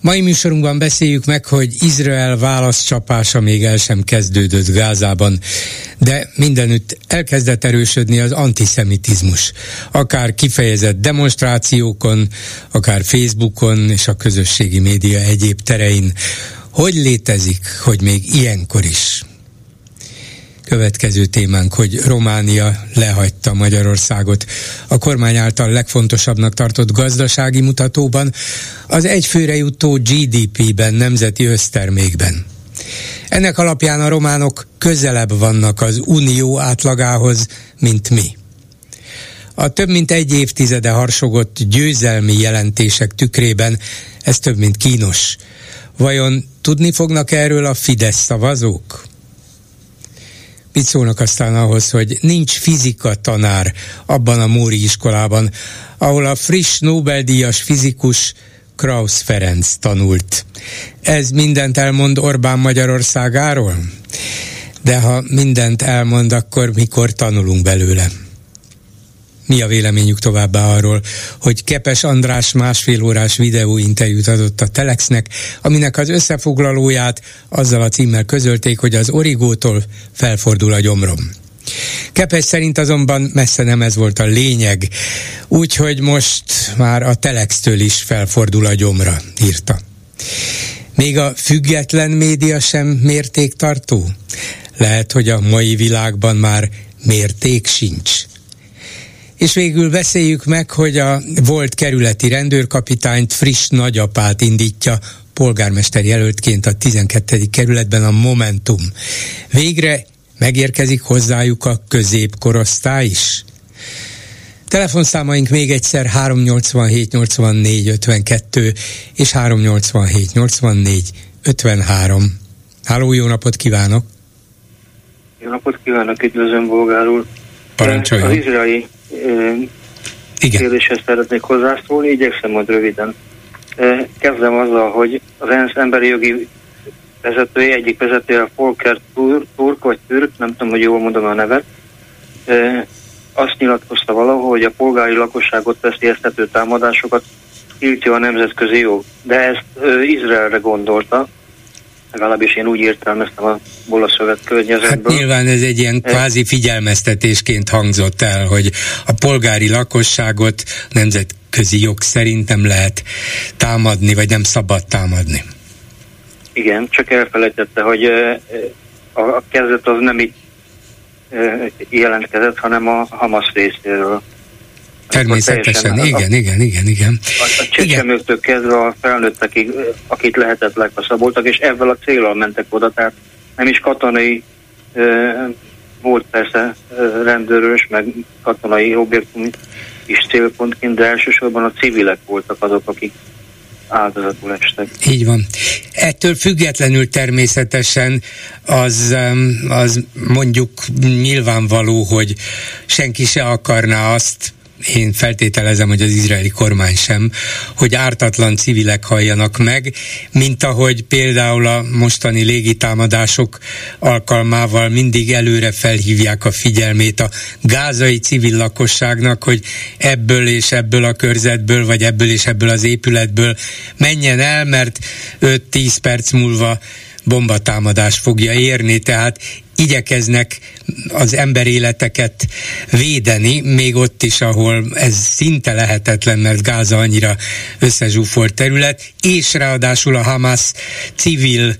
Mai műsorunkban beszéljük meg, hogy Izrael válaszcsapása még el sem kezdődött Gázában, de mindenütt elkezdett erősödni az antiszemitizmus. Akár kifejezett demonstrációkon, akár Facebookon és a közösségi média egyéb terein. Hogy létezik, hogy még ilyenkor is Következő témánk, hogy Románia lehagyta Magyarországot. A kormány által legfontosabbnak tartott gazdasági mutatóban, az egyfőre jutó GDP-ben, nemzeti össztermékben. Ennek alapján a románok közelebb vannak az unió átlagához, mint mi. A több mint egy évtizede harsogott győzelmi jelentések tükrében ez több mint kínos. Vajon tudni fognak erről a Fidesz szavazók? Mit szólnak aztán ahhoz, hogy nincs fizika tanár abban a Móri iskolában, ahol a friss Nobel-díjas fizikus Krausz Ferenc tanult. Ez mindent elmond Orbán Magyarországáról? De ha mindent elmond, akkor mikor tanulunk belőle? Mi a véleményük továbbá arról, hogy Kepes András másfél órás videóinterjút adott a Telexnek, aminek az összefoglalóját azzal a címmel közölték, hogy az origótól felfordul a gyomrom. Kepes szerint azonban messze nem ez volt a lényeg, úgyhogy most már a Telextől is felfordul a gyomra, írta. Még a független média sem mértéktartó? Lehet, hogy a mai világban már mérték sincs. És végül beszéljük meg, hogy a volt kerületi rendőrkapitányt friss nagyapát indítja polgármester jelöltként a 12. kerületben a Momentum. Végre megérkezik hozzájuk a középkorosztály is? Telefonszámaink még egyszer 387 84 52 és 387 84 53. Háló, jó napot kívánok! Jó napot kívánok, üdvözlöm Bolgár úr! Parancsoljon! Az izraeli igen. kérdéshez szeretnék hozzászólni, igyekszem majd röviden. Kezdem azzal, hogy az ENSZ emberi jogi vezetője, egyik vezetője, a Volker Turk, vagy Türk, nem tudom, hogy jól mondom a nevet, azt nyilatkozta valahol, hogy a polgári lakosságot veszélyeztető támadásokat tiltja a nemzetközi jog. De ezt Izraelre gondolta, legalábbis én úgy értelmeztem a bolaszövet környezetből. Hát nyilván ez egy ilyen kvázi figyelmeztetésként hangzott el, hogy a polgári lakosságot nemzetközi jog szerint nem lehet támadni, vagy nem szabad támadni. Igen, csak elfelejtette, hogy a kezdet az nem így jelentkezett, hanem a Hamas részéről. Természetesen, igen, igen, igen, igen. A, a csecsemőktől kezdve a felnőttekig, akit lehetett lekaszaboltak, és ebből a célral mentek oda, tehát nem is katonai e, volt persze e, rendőrös, meg katonai objektum is célpontként, de elsősorban a civilek voltak azok, akik áldozatul estek. Így van. Ettől függetlenül természetesen az, az mondjuk nyilvánvaló, hogy senki se akarná azt én feltételezem, hogy az izraeli kormány sem, hogy ártatlan civilek halljanak meg, mint ahogy például a mostani légitámadások alkalmával mindig előre felhívják a figyelmét a gázai civil lakosságnak, hogy ebből és ebből a körzetből, vagy ebből és ebből az épületből menjen el, mert 5-10 perc múlva bombatámadás fogja érni, tehát igyekeznek az emberéleteket védeni, még ott is, ahol ez szinte lehetetlen, mert Gáza annyira összezsúfolt terület, és ráadásul a Hamas civil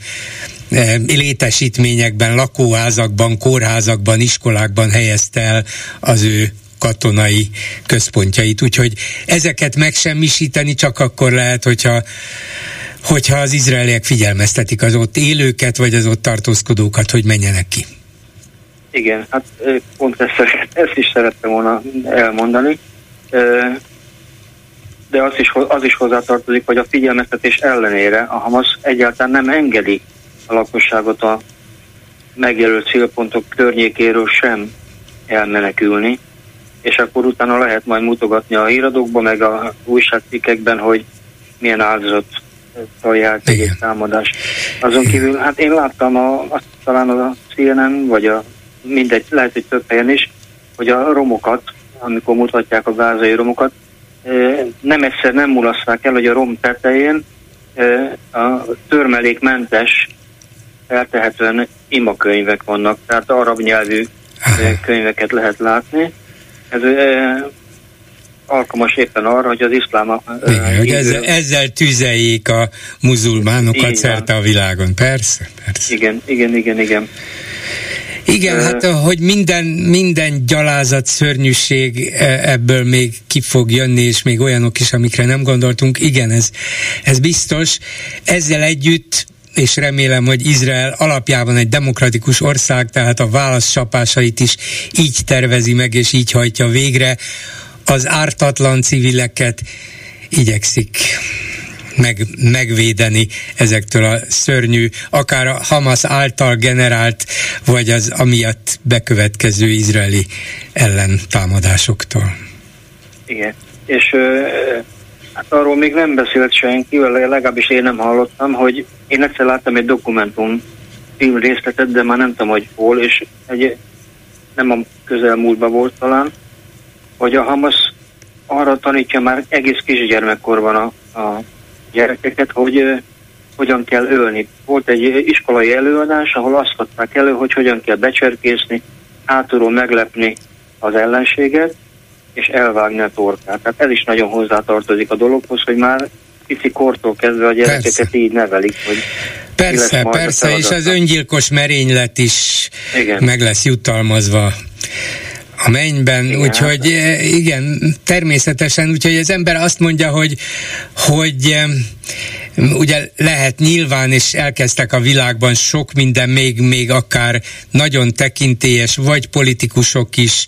eh, létesítményekben, lakóházakban, kórházakban, iskolákban helyezte el az ő katonai központjait. Úgyhogy ezeket megsemmisíteni csak akkor lehet, hogyha hogyha az izraeliek figyelmeztetik az ott élőket, vagy az ott tartózkodókat, hogy menjenek ki. Igen, hát pont ezt, ezt is szerettem volna elmondani. De az is, az is hozzátartozik, hogy a figyelmeztetés ellenére a Hamas egyáltalán nem engedi a lakosságot a megjelölt célpontok környékéről sem elmenekülni, és akkor utána lehet majd mutogatni a híradókban, meg a újságcikkekben, hogy milyen áldozat taljált egy támadás. Azon kívül, hát én láttam a, azt talán a CNN, vagy a mindegy, lehet, hogy több helyen is, hogy a romokat, amikor mutatják a gázai romokat, nem egyszer nem mulaszták el, hogy a rom tetején a törmelékmentes feltehetően imakönyvek vannak, tehát arab nyelvű könyveket lehet látni. Ez alkalmas éppen arra, hogy az iszlám... Igen, hogy ezzel, ezzel tüzeljék a muzulmánokat szerte a világon, persze, persze. Igen, igen, igen, igen. Igen, uh, hát hogy minden, minden gyalázat, szörnyűség e, ebből még ki fog jönni, és még olyanok is, amikre nem gondoltunk. Igen, ez, ez biztos. Ezzel együtt és remélem, hogy Izrael alapjában egy demokratikus ország, tehát a válaszcsapásait is így tervezi meg, és így hajtja végre. Az ártatlan civileket igyekszik meg, megvédeni ezektől a szörnyű, akár a Hamas által generált, vagy az amiatt bekövetkező izraeli ellentámadásoktól. Igen, és hát arról még nem beszélt senki, legalábbis én nem hallottam, hogy én egyszer láttam egy dokumentum film részletet, de már nem tudom, hogy hol, és egy, nem a közelmúltban volt talán, hogy a Hamas arra tanítja már egész kisgyermekkorban a, a gyerekeket, hogy hogyan kell ölni. Volt egy iskolai előadás, ahol azt adták elő, hogy hogyan kell becserkészni, hátulról meglepni az ellenséget, és elvágni a torkát. Tehát ez is nagyon hozzátartozik a dologhoz, hogy már pici kortól kezdve a gyerekeket persze. így nevelik, hogy Persze, persze, és az öngyilkos merénylet is Igen. meg lesz jutalmazva a mennyben, igen, úgyhogy hát. eh, igen, természetesen, úgyhogy az ember azt mondja, hogy, hogy ugye lehet nyilván, és elkezdtek a világban sok minden, még, még akár nagyon tekintélyes, vagy politikusok is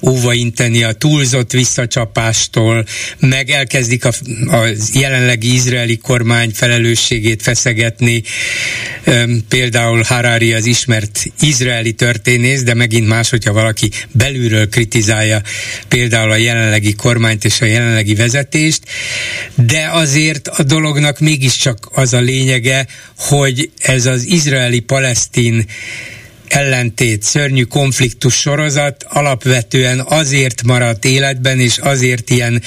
óvainteni a túlzott visszacsapástól, meg elkezdik a, a jelenlegi izraeli kormány felelősségét feszegetni. Például Harari az ismert izraeli történész, de megint más, hogyha valaki belülről kritizálja például a jelenlegi kormányt és a jelenlegi vezetést, de azért a dolognak mégis mégiscsak az a lényege, hogy ez az izraeli-palesztin ellentét, szörnyű konfliktus sorozat alapvetően azért maradt életben, és azért ilyen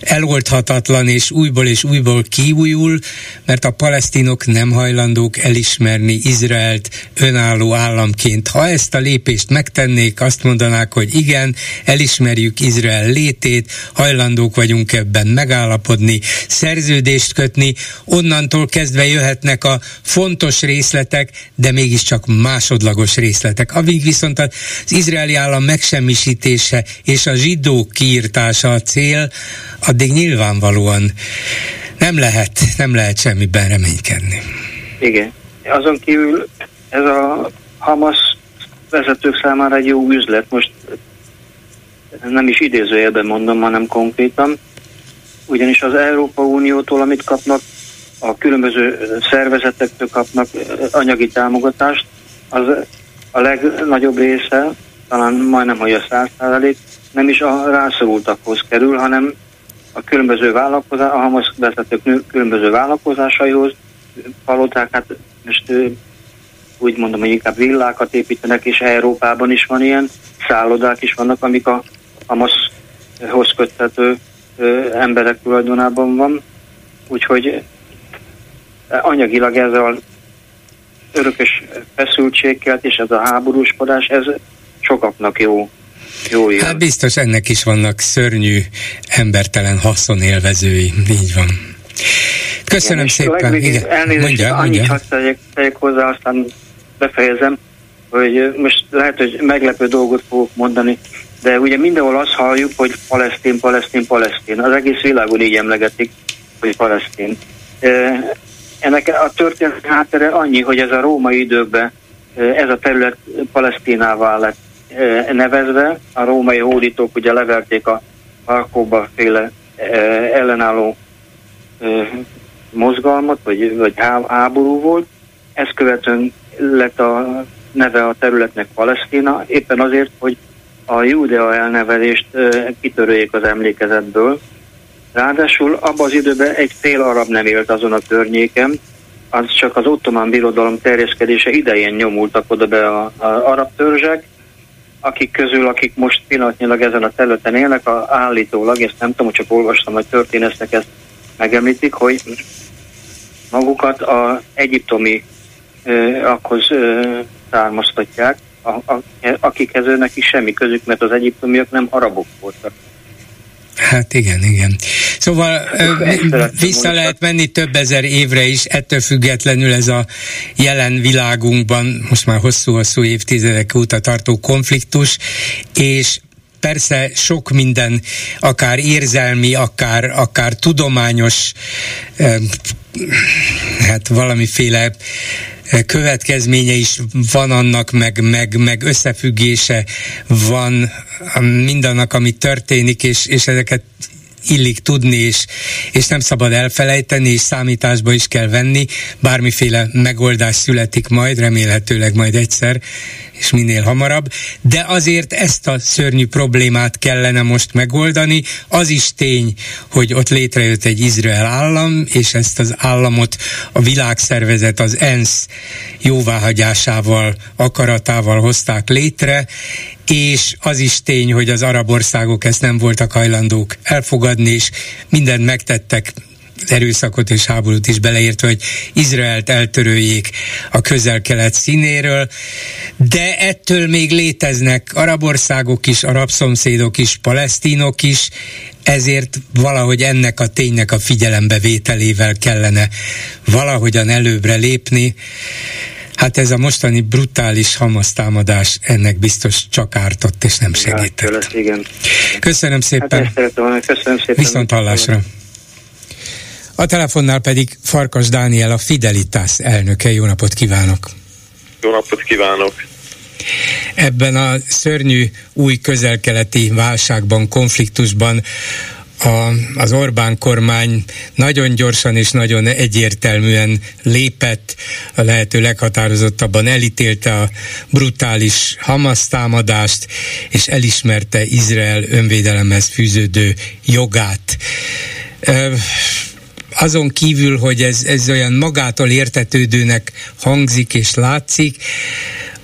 eloldhatatlan, és újból és újból kiújul, mert a palesztinok nem hajlandók elismerni Izraelt önálló államként. Ha ezt a lépést megtennék, azt mondanák, hogy igen, elismerjük Izrael létét, hajlandók vagyunk ebben megállapodni, szerződést kötni, onnantól kezdve jöhetnek a fontos részletek, de mégiscsak másodlagos részletek részletek. Amíg viszont az izraeli állam megsemmisítése és a zsidók kiírtása a cél, addig nyilvánvalóan nem lehet, nem lehet semmiben reménykedni. Igen. Azon kívül ez a Hamas vezetők számára egy jó üzlet. Most nem is idézőjelben mondom, hanem konkrétan. Ugyanis az Európa Uniótól, amit kapnak, a különböző szervezetektől kapnak anyagi támogatást, az a legnagyobb része, talán majdnem, hogy a száz százalék, nem is a rászorultakhoz kerül, hanem a különböző vállalkozás, a Hamas vezetők különböző vállalkozásaihoz, paloták, hát most úgy mondom, hogy inkább villákat építenek, és Európában is van ilyen, szállodák is vannak, amik a Hamashoz köthető emberek tulajdonában van. Úgyhogy anyagilag ezzel örökös feszültségkelt, és ez a háborúskodás, ez sokaknak jó. jó jön. Hát biztos ennek is vannak szörnyű, embertelen haszonélvezői, így van. Köszönöm Igen, szépen. Igen, elnézést, mondja, annyit mondja. tegyek, tegyek hozzá, aztán befejezem, hogy most lehet, hogy meglepő dolgot fogok mondani, de ugye mindenhol azt halljuk, hogy palesztin, palesztin, palesztin. Az egész világon így emlegetik, hogy palesztin. Ennek a történet háttere annyi, hogy ez a római időkben ez a terület Palesztinává lett nevezve. A római hódítók ugye leverték a Alkóba féle ellenálló mozgalmat, vagy, vagy háború volt. Ezt követően lett a neve a területnek Palesztina, éppen azért, hogy a Judea elnevezést kitörőjék az emlékezetből. Ráadásul abban az időben egy fél arab nem élt azon a környéken, az csak az ottomán birodalom terjeszkedése idején nyomultak oda be a, a arab törzsek, akik közül, akik most pillanatnyilag ezen a területen élnek, a, állítólag, ezt nem tudom, csak olvastam, hogy történesztek ezt megemlítik, hogy magukat a egyiptomi ö, akhoz ö, származtatják, a, a, akikhez őnek is semmi közük, mert az egyiptomiak nem arabok voltak. Hát igen, igen. Szóval vissza lehet menni több ezer évre is, ettől függetlenül ez a jelen világunkban most már hosszú-hosszú évtizedek óta tartó konfliktus, és persze sok minden, akár érzelmi, akár, akár tudományos, hát valamiféle következménye is van annak, meg, meg, meg összefüggése van mindannak, ami történik, és, és ezeket illik tudni, és, és nem szabad elfelejteni, és számításba is kell venni. Bármiféle megoldás születik majd, remélhetőleg majd egyszer, és minél hamarabb, de azért ezt a szörnyű problémát kellene most megoldani. Az is tény, hogy ott létrejött egy Izrael állam, és ezt az államot a világszervezet, az ENSZ jóváhagyásával, akaratával hozták létre, és az is tény, hogy az arab országok ezt nem voltak hajlandók elfogadni, és mindent megtettek erőszakot és háborút is beleértve, hogy Izraelt eltöröljék a közel-kelet színéről, de ettől még léteznek arab országok is, arab szomszédok is, palesztinok is, ezért valahogy ennek a ténynek a figyelembevételével kellene valahogyan előbbre lépni. Hát ez a mostani brutális hamasztámadás ennek biztos csak ártott és nem segített. Igen. Köszönöm szépen. Hát köszönöm szépen. Viszont hallásra. A telefonnál pedig Farkas Dániel, a Fidelitas elnöke. Jó napot kívánok! Jó napot kívánok! Ebben a szörnyű új közelkeleti válságban, konfliktusban a, az Orbán kormány nagyon gyorsan és nagyon egyértelműen lépett, a lehető leghatározottabban elítélte a brutális Hamas támadást, és elismerte Izrael önvédelemhez fűződő jogát azon kívül, hogy ez, ez olyan magától értetődőnek hangzik és látszik,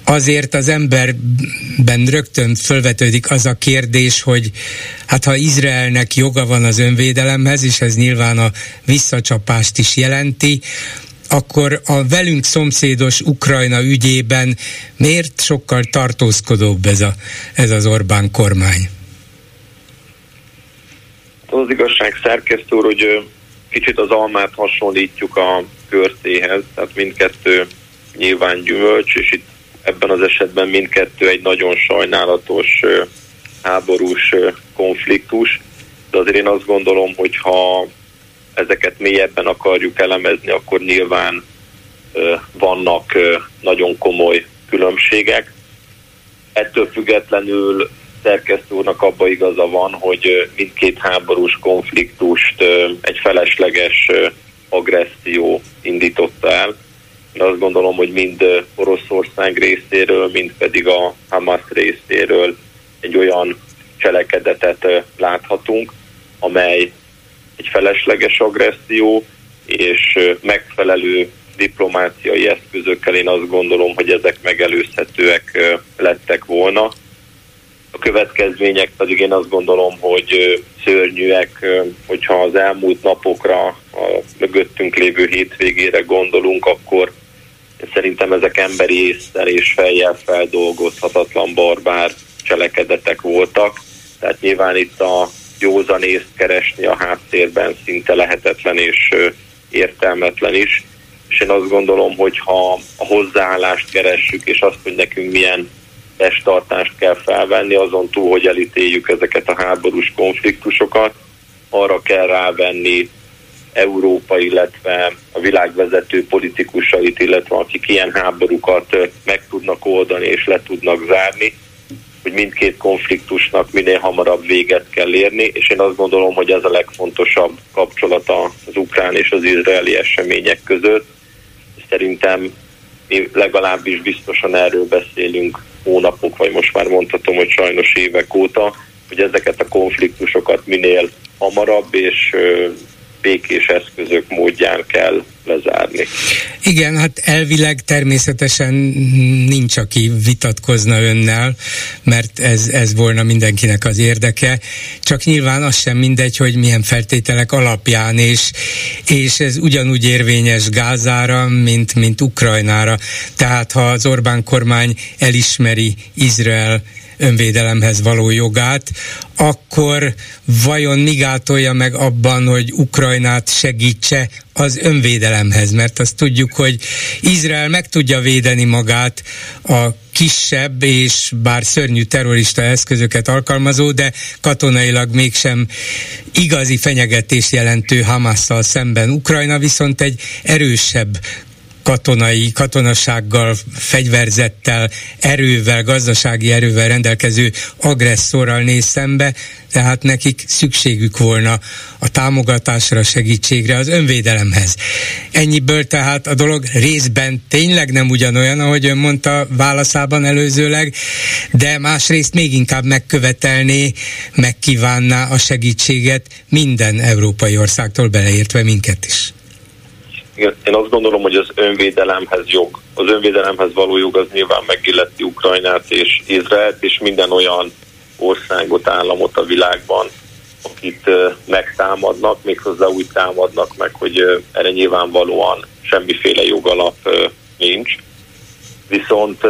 azért az emberben rögtön fölvetődik az a kérdés, hogy hát ha Izraelnek joga van az önvédelemhez, és ez nyilván a visszacsapást is jelenti, akkor a velünk szomszédos Ukrajna ügyében miért sokkal tartózkodóbb ez, a, ez az Orbán kormány? Az igazság szerkesztő hogy kicsit az almát hasonlítjuk a körtéhez, tehát mindkettő nyilván gyümölcs, és itt ebben az esetben mindkettő egy nagyon sajnálatos háborús konfliktus, de azért én azt gondolom, hogy ha ezeket mélyebben akarjuk elemezni, akkor nyilván vannak nagyon komoly különbségek. Ettől függetlenül szerkesztő úrnak abba igaza van, hogy mindkét háborús konfliktust egy felesleges agresszió indította el. Én azt gondolom, hogy mind Oroszország részéről, mind pedig a Hamas részéről egy olyan cselekedetet láthatunk, amely egy felesleges agresszió, és megfelelő diplomáciai eszközökkel én azt gondolom, hogy ezek megelőzhetőek lettek volna a következmények pedig én azt gondolom, hogy szörnyűek, hogyha az elmúlt napokra, a mögöttünk lévő hétvégére gondolunk, akkor szerintem ezek emberi észszel és fejjel feldolgozhatatlan barbár cselekedetek voltak. Tehát nyilván itt a józanészt keresni a háttérben szinte lehetetlen és értelmetlen is. És én azt gondolom, hogy ha a hozzáállást keressük, és azt, hogy nekünk milyen testtartást kell felvenni, azon túl, hogy elítéljük ezeket a háborús konfliktusokat, arra kell rávenni Európa, illetve a világvezető politikusait, illetve akik ilyen háborúkat meg tudnak oldani és le tudnak zárni, hogy mindkét konfliktusnak minél hamarabb véget kell érni, és én azt gondolom, hogy ez a legfontosabb kapcsolata az ukrán és az izraeli események között. Szerintem mi legalábbis biztosan erről beszélünk hónapok, vagy most már mondhatom, hogy sajnos évek óta, hogy ezeket a konfliktusokat minél hamarabb és békés eszközök módján kell lezárni. Igen, hát elvileg természetesen nincs, aki vitatkozna önnel, mert ez, ez volna mindenkinek az érdeke, csak nyilván az sem mindegy, hogy milyen feltételek alapján, és, és ez ugyanúgy érvényes Gázára, mint, mint Ukrajnára. Tehát ha az Orbán kormány elismeri Izrael önvédelemhez való jogát, akkor vajon mi gátolja meg abban, hogy Ukrajnát segítse az önvédelemhez, mert azt tudjuk, hogy Izrael meg tudja védeni magát a kisebb és bár szörnyű terrorista eszközöket alkalmazó, de katonailag mégsem igazi fenyegetés jelentő Hamasszal szemben. Ukrajna viszont egy erősebb katonai, katonasággal, fegyverzettel, erővel, gazdasági erővel rendelkező agresszorral néz szembe, tehát nekik szükségük volna a támogatásra, segítségre, az önvédelemhez. Ennyiből tehát a dolog részben tényleg nem ugyanolyan, ahogy ön mondta válaszában előzőleg, de másrészt még inkább megkövetelné, megkívánná a segítséget minden európai országtól beleértve minket is én azt gondolom, hogy az önvédelemhez jog, az önvédelemhez való jog az nyilván megilleti Ukrajnát és Izraelt, és minden olyan országot, államot a világban, akit megtámadnak, méghozzá úgy támadnak meg, hogy erre nyilvánvalóan semmiféle jogalap nincs. Viszont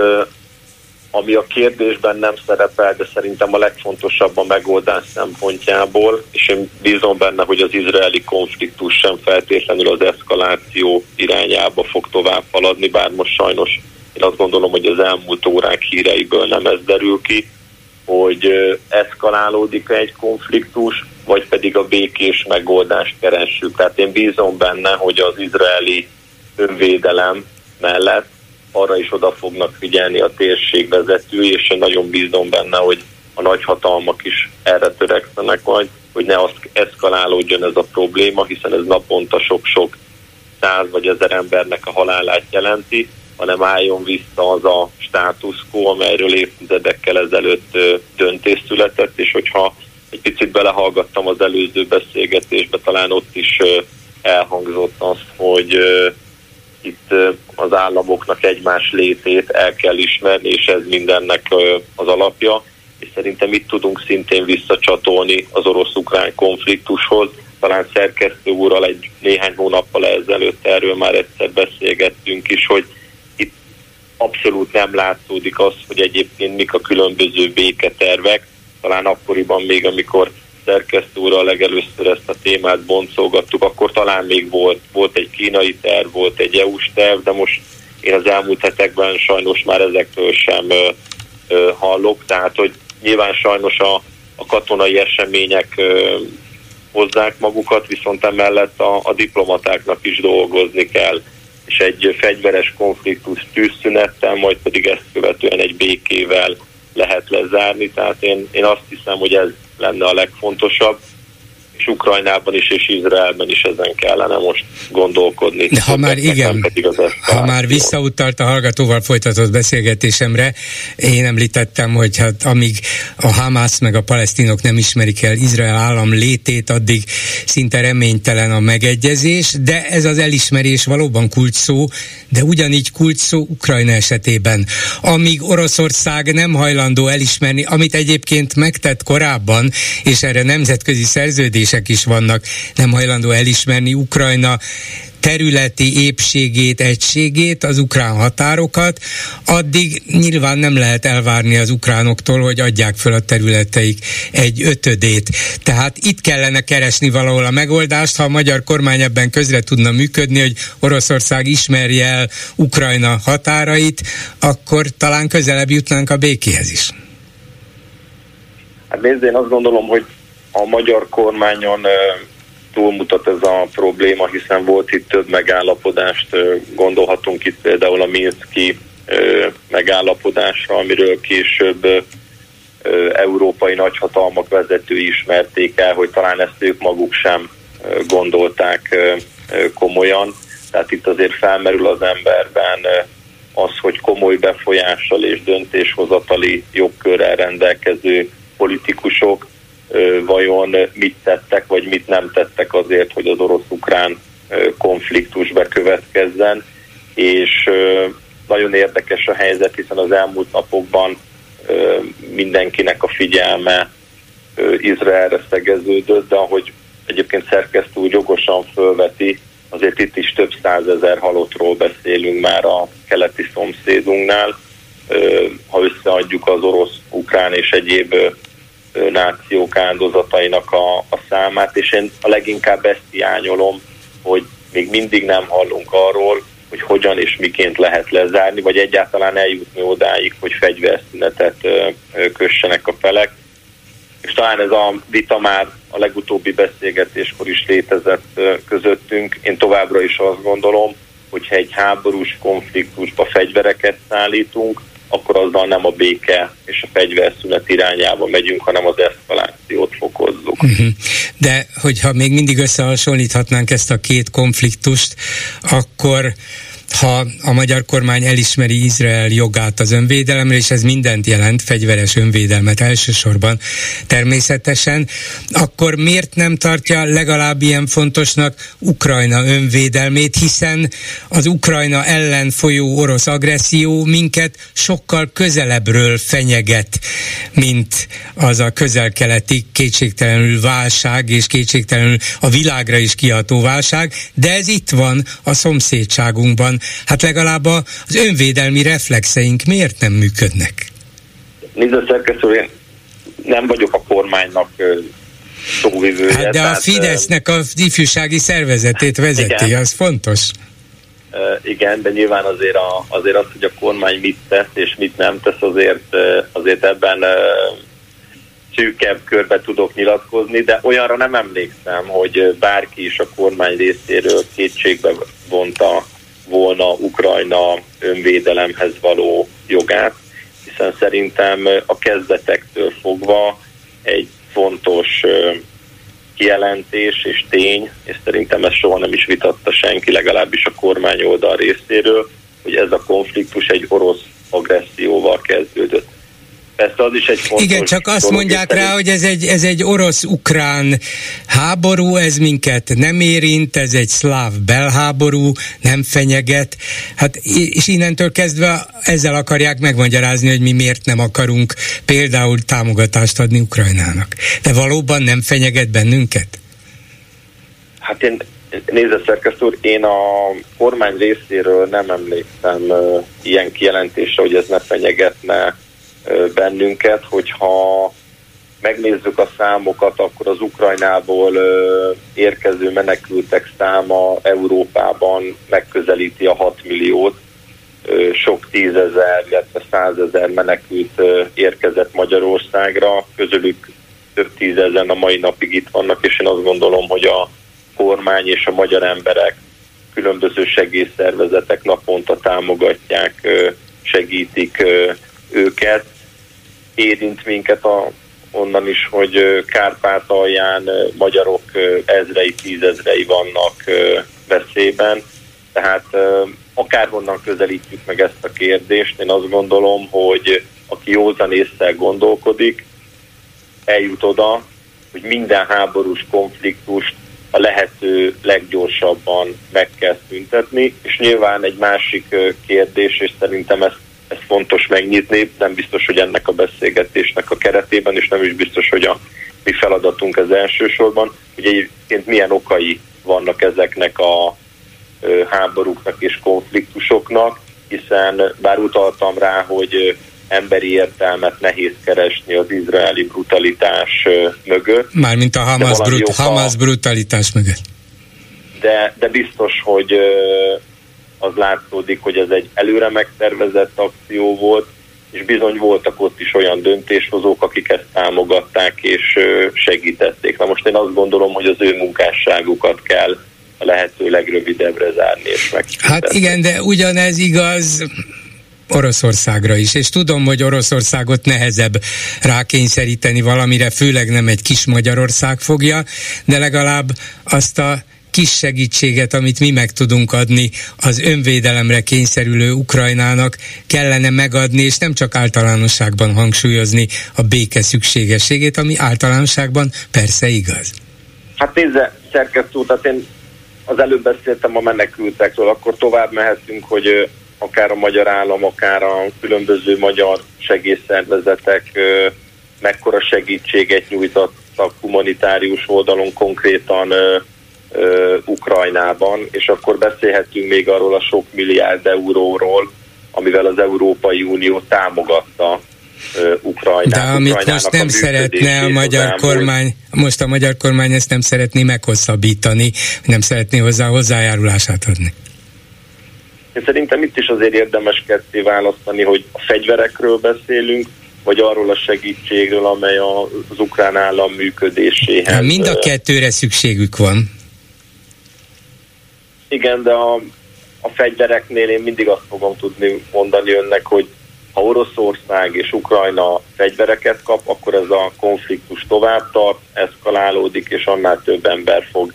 ami a kérdésben nem szerepel, de szerintem a legfontosabb a megoldás szempontjából, és én bízom benne, hogy az izraeli konfliktus sem feltétlenül az eszkaláció irányába fog tovább haladni, bár most sajnos én azt gondolom, hogy az elmúlt órák híreiből nem ez derül ki, hogy eszkalálódik egy konfliktus, vagy pedig a békés megoldást keressük. Tehát én bízom benne, hogy az izraeli önvédelem mellett arra is oda fognak figyelni a térség vezetői, és én nagyon bízom benne, hogy a nagyhatalmak is erre törekszenek majd, hogy ne azt eszkalálódjon ez a probléma, hiszen ez naponta sok-sok száz vagy ezer embernek a halálát jelenti, hanem álljon vissza az a status quo, amelyről évtizedekkel ezelőtt döntés született, és hogyha egy picit belehallgattam az előző beszélgetésbe, talán ott is elhangzott az, hogy itt az államoknak egymás létét el kell ismerni, és ez mindennek az alapja, és szerintem itt tudunk szintén visszacsatolni az orosz-ukrán konfliktushoz. Talán szerkesztő úrral egy néhány hónappal ezelőtt erről már egyszer beszélgettünk is, hogy itt abszolút nem látszódik az, hogy egyébként mik a különböző béketervek. Talán akkoriban még, amikor szerkesztő úrral legelőször ezt a témát boncolgattuk, akkor talán még volt, volt egy kínai terv, volt egy EU-s terv, de most én az elmúlt hetekben sajnos már ezekről sem ö, ö, hallok, tehát hogy nyilván sajnos a, a katonai események ö, hozzák magukat, viszont emellett a, a diplomatáknak is dolgozni kell, és egy fegyveres konfliktus tűzszünettel, majd pedig ezt követően egy békével lehet lezárni, tehát én, én azt hiszem, hogy ez lenne a legfontosabb, és Ukrajnában is és Izraelben is ezen kellene most gondolkodni. De ha már igen, ha már visszautalt a hallgatóval folytatott beszélgetésemre, én említettem, hogy hát amíg a Hamász meg a palesztinok nem ismerik el Izrael állam létét, addig szinte reménytelen a megegyezés, de ez az elismerés valóban kulcs szó, de ugyanígy kulcs szó Ukrajna esetében. Amíg Oroszország nem hajlandó elismerni, amit egyébként megtett korábban, és erre nemzetközi szerződés jelzések is vannak, nem hajlandó elismerni Ukrajna területi épségét, egységét, az ukrán határokat, addig nyilván nem lehet elvárni az ukránoktól, hogy adják föl a területeik egy ötödét. Tehát itt kellene keresni valahol a megoldást, ha a magyar kormány ebben közre tudna működni, hogy Oroszország ismerje el Ukrajna határait, akkor talán közelebb jutnánk a békéhez is. Hát nézd, én azt gondolom, hogy a magyar kormányon túlmutat ez a probléma, hiszen volt itt több megállapodást, gondolhatunk itt például a Minszki megállapodásra, amiről később európai nagyhatalmak vezetői ismerték el, hogy talán ezt ők maguk sem gondolták komolyan. Tehát itt azért felmerül az emberben az, hogy komoly befolyással és döntéshozatali jogkörrel rendelkező politikusok vajon mit tettek, vagy mit nem tettek azért, hogy az orosz-ukrán konfliktus bekövetkezzen, és nagyon érdekes a helyzet, hiszen az elmúlt napokban mindenkinek a figyelme Izraelre szegeződött, de ahogy egyébként szerkesztő úgy jogosan fölveti, azért itt is több százezer halottról beszélünk már a keleti szomszédunknál. Ha összeadjuk az orosz, ukrán és egyéb nációk áldozatainak a, a számát, és én a leginkább ezt hiányolom, hogy még mindig nem hallunk arról, hogy hogyan és miként lehet lezárni, vagy egyáltalán eljutni odáig, hogy fegyverszünetet kössenek a felek. És talán ez a vita már a legutóbbi beszélgetéskor is létezett közöttünk. Én továbbra is azt gondolom, hogyha egy háborús konfliktusba fegyvereket szállítunk, akkor azzal nem a béke és a fegyverszünet irányába megyünk, hanem az eszkalációt fokozzuk. Uh-huh. De hogyha még mindig összehasonlíthatnánk ezt a két konfliktust, akkor ha a magyar kormány elismeri Izrael jogát az önvédelemre, és ez mindent jelent, fegyveres önvédelmet elsősorban természetesen, akkor miért nem tartja legalább ilyen fontosnak Ukrajna önvédelmét, hiszen az Ukrajna ellen folyó orosz agresszió minket sokkal közelebbről fenyeget, mint az a közel-keleti kétségtelenül válság, és kétségtelenül a világra is kiható válság, de ez itt van a szomszédságunkban, hát legalább az önvédelmi reflexeink miért nem működnek? Nézd a szerkesztő, én nem vagyok a kormánynak szóvivője. Hát de a Fidesznek a ifjúsági szervezetét vezeti, igen. az fontos. Igen, de nyilván azért, a, azért az, hogy a kormány mit tesz és mit nem tesz, azért, azért ebben szűkebb körbe tudok nyilatkozni, de olyanra nem emlékszem, hogy bárki is a kormány részéről kétségbe vonta volna Ukrajna önvédelemhez való jogát, hiszen szerintem a kezdetektől fogva egy fontos kijelentés és tény, és szerintem ezt soha nem is vitatta senki, legalábbis a kormány oldal részéről, hogy ez a konfliktus egy orosz agresszióval kezdődött. Persze az is egy fontos Igen, csak azt mondják rá, hogy ez egy, ez egy orosz-ukrán háború, ez minket nem érint, ez egy szláv belháború, nem fenyeget. Hát, és innentől kezdve ezzel akarják megmagyarázni, hogy mi miért nem akarunk például támogatást adni Ukrajnának. De valóban nem fenyeget bennünket? Hát én Nézze, szerkesztő úr, én a kormány részéről nem emlékszem uh, ilyen kijelentésre, hogy ez ne fenyegetne bennünket, hogyha megnézzük a számokat, akkor az Ukrajnából érkező menekültek száma Európában megközelíti a 6 milliót. Sok tízezer, illetve százezer menekült érkezett Magyarországra, közülük több tízezer a mai napig itt vannak, és én azt gondolom, hogy a kormány és a magyar emberek különböző segélyszervezetek naponta támogatják, segítik őket. Érint minket a, onnan is, hogy Kárpátalján magyarok ezrei, tízezrei vannak veszélyben. Tehát akárhonnan közelítjük meg ezt a kérdést, én azt gondolom, hogy aki józan észre gondolkodik, eljut oda, hogy minden háborús konfliktust a lehető leggyorsabban meg kell szüntetni, és nyilván egy másik kérdés, és szerintem ezt ez fontos megnyitni, nem biztos, hogy ennek a beszélgetésnek a keretében, és nem is biztos, hogy a mi feladatunk ez elsősorban, hogy egyébként milyen okai vannak ezeknek a háborúknak és konfliktusoknak, hiszen bár utaltam rá, hogy emberi értelmet nehéz keresni az izraeli brutalitás mögött. Mármint a Hamas, brut- Hamas brutalitás mögött. De, de biztos, hogy az látszódik, hogy ez egy előre megtervezett akció volt, és bizony voltak ott is olyan döntéshozók, akik ezt támogatták és segítették. Na most én azt gondolom, hogy az ő munkásságukat kell a lehető legrövidebbre zárni és meg. Hát igen, de ugyanez igaz Oroszországra is, és tudom, hogy Oroszországot nehezebb rákényszeríteni valamire, főleg nem egy kis Magyarország fogja, de legalább azt a kis segítséget, amit mi meg tudunk adni az önvédelemre kényszerülő Ukrajnának, kellene megadni, és nem csak általánosságban hangsúlyozni a béke szükségességét, ami általánosságban persze igaz. Hát nézze, szerkesztő, tehát én az előbb beszéltem a menekültekről, akkor tovább mehetünk, hogy akár a magyar állam, akár a különböző magyar segélyszervezetek mekkora segítséget nyújtottak humanitárius oldalon konkrétan Ukrajnában, és akkor beszélhetünk még arról a sok milliárd euróról, amivel az Európai Unió támogatta Ukrajnát. De amit Ukrajnának most nem szeretne a magyar kormány, most a magyar kormány ezt nem szeretné meghosszabbítani, nem szeretné hozzá hozzájárulását adni. Én szerintem itt is azért érdemes ketté választani, hogy a fegyverekről beszélünk, vagy arról a segítségről, amely az ukrán állam működéséhez. Hát mind a kettőre szükségük van. Igen, de a, a fegyvereknél én mindig azt fogom tudni mondani önnek, hogy ha Oroszország és Ukrajna fegyvereket kap, akkor ez a konfliktus tovább tart, eszkalálódik, és annál több ember fog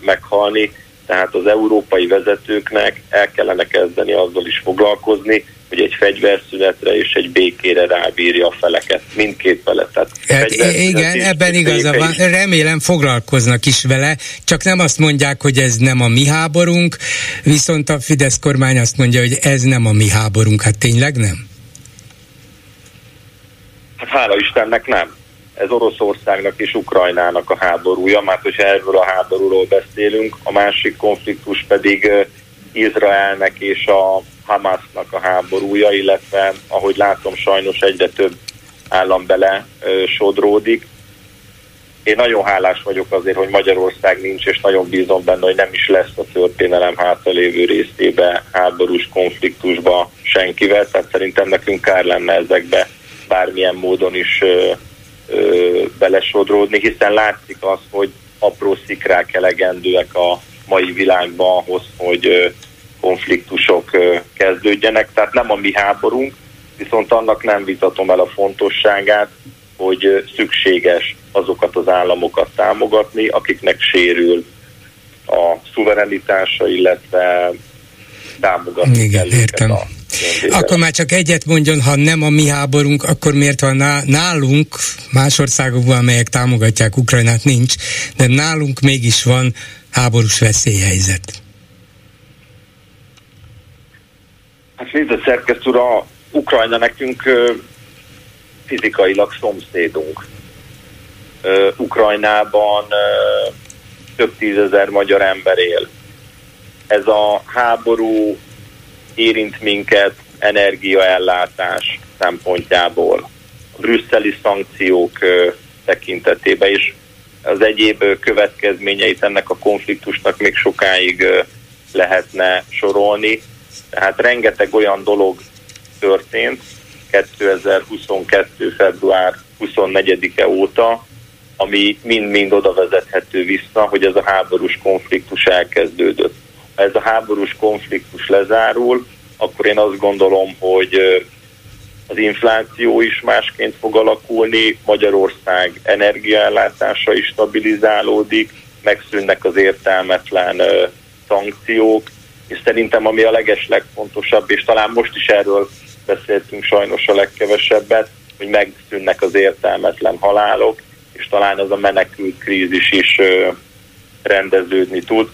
meghalni. Tehát az európai vezetőknek el kellene kezdeni azzal is foglalkozni, hogy egy fegyverszünetre és egy békére rábírja a feleket, mindkét felet. Tehát hát igen, ebben igaza van. Remélem foglalkoznak is vele, csak nem azt mondják, hogy ez nem a mi háborunk, viszont a Fidesz kormány azt mondja, hogy ez nem a mi háborunk. Hát tényleg nem? Hát hála Istennek nem. Ez Oroszországnak és Ukrajnának a háborúja, mert hogyha erről a háborúról beszélünk, a másik konfliktus pedig Izraelnek és a Hamasnak a háborúja, illetve ahogy látom sajnos egyre több állam bele sodródik. Én nagyon hálás vagyok azért, hogy Magyarország nincs, és nagyon bízom benne, hogy nem is lesz a történelem hátralévő részébe háborús konfliktusba senkivel, tehát szerintem nekünk kár lenne ezekbe bármilyen módon is ö, ö, belesodródni, hiszen látszik az, hogy apró szikrák elegendőek a mai világban ahhoz, hogy konfliktusok kezdődjenek, tehát nem a mi háborunk, viszont annak nem vitatom el a fontosságát, hogy szükséges azokat az államokat támogatni, akiknek sérül a szuverenitása, illetve támogatni Igen, kell értem. A akkor már csak egyet mondjon, ha nem a mi háborunk, akkor miért van nálunk, más országokban, amelyek támogatják Ukrajnát, nincs, de nálunk mégis van háborús veszélyhelyzet. Hát nézd, szerkesztő a Ukrajna nekünk fizikailag szomszédunk. Ukrajnában több tízezer magyar ember él. Ez a háború érint minket energiaellátás szempontjából, a brüsszeli szankciók tekintetében is az egyéb következményeit ennek a konfliktusnak még sokáig lehetne sorolni. Tehát rengeteg olyan dolog történt 2022. február 24-e óta, ami mind-mind oda vezethető vissza, hogy ez a háborús konfliktus elkezdődött. Ez a háborús konfliktus lezárul, akkor én azt gondolom, hogy az infláció is másként fog alakulni, Magyarország energiaellátása is stabilizálódik, megszűnnek az értelmetlen szankciók, és szerintem ami a leges legfontosabb, és talán most is erről beszéltünk sajnos a legkevesebbet, hogy megszűnnek az értelmetlen halálok, és talán az a menekült krízis is rendeződni tud.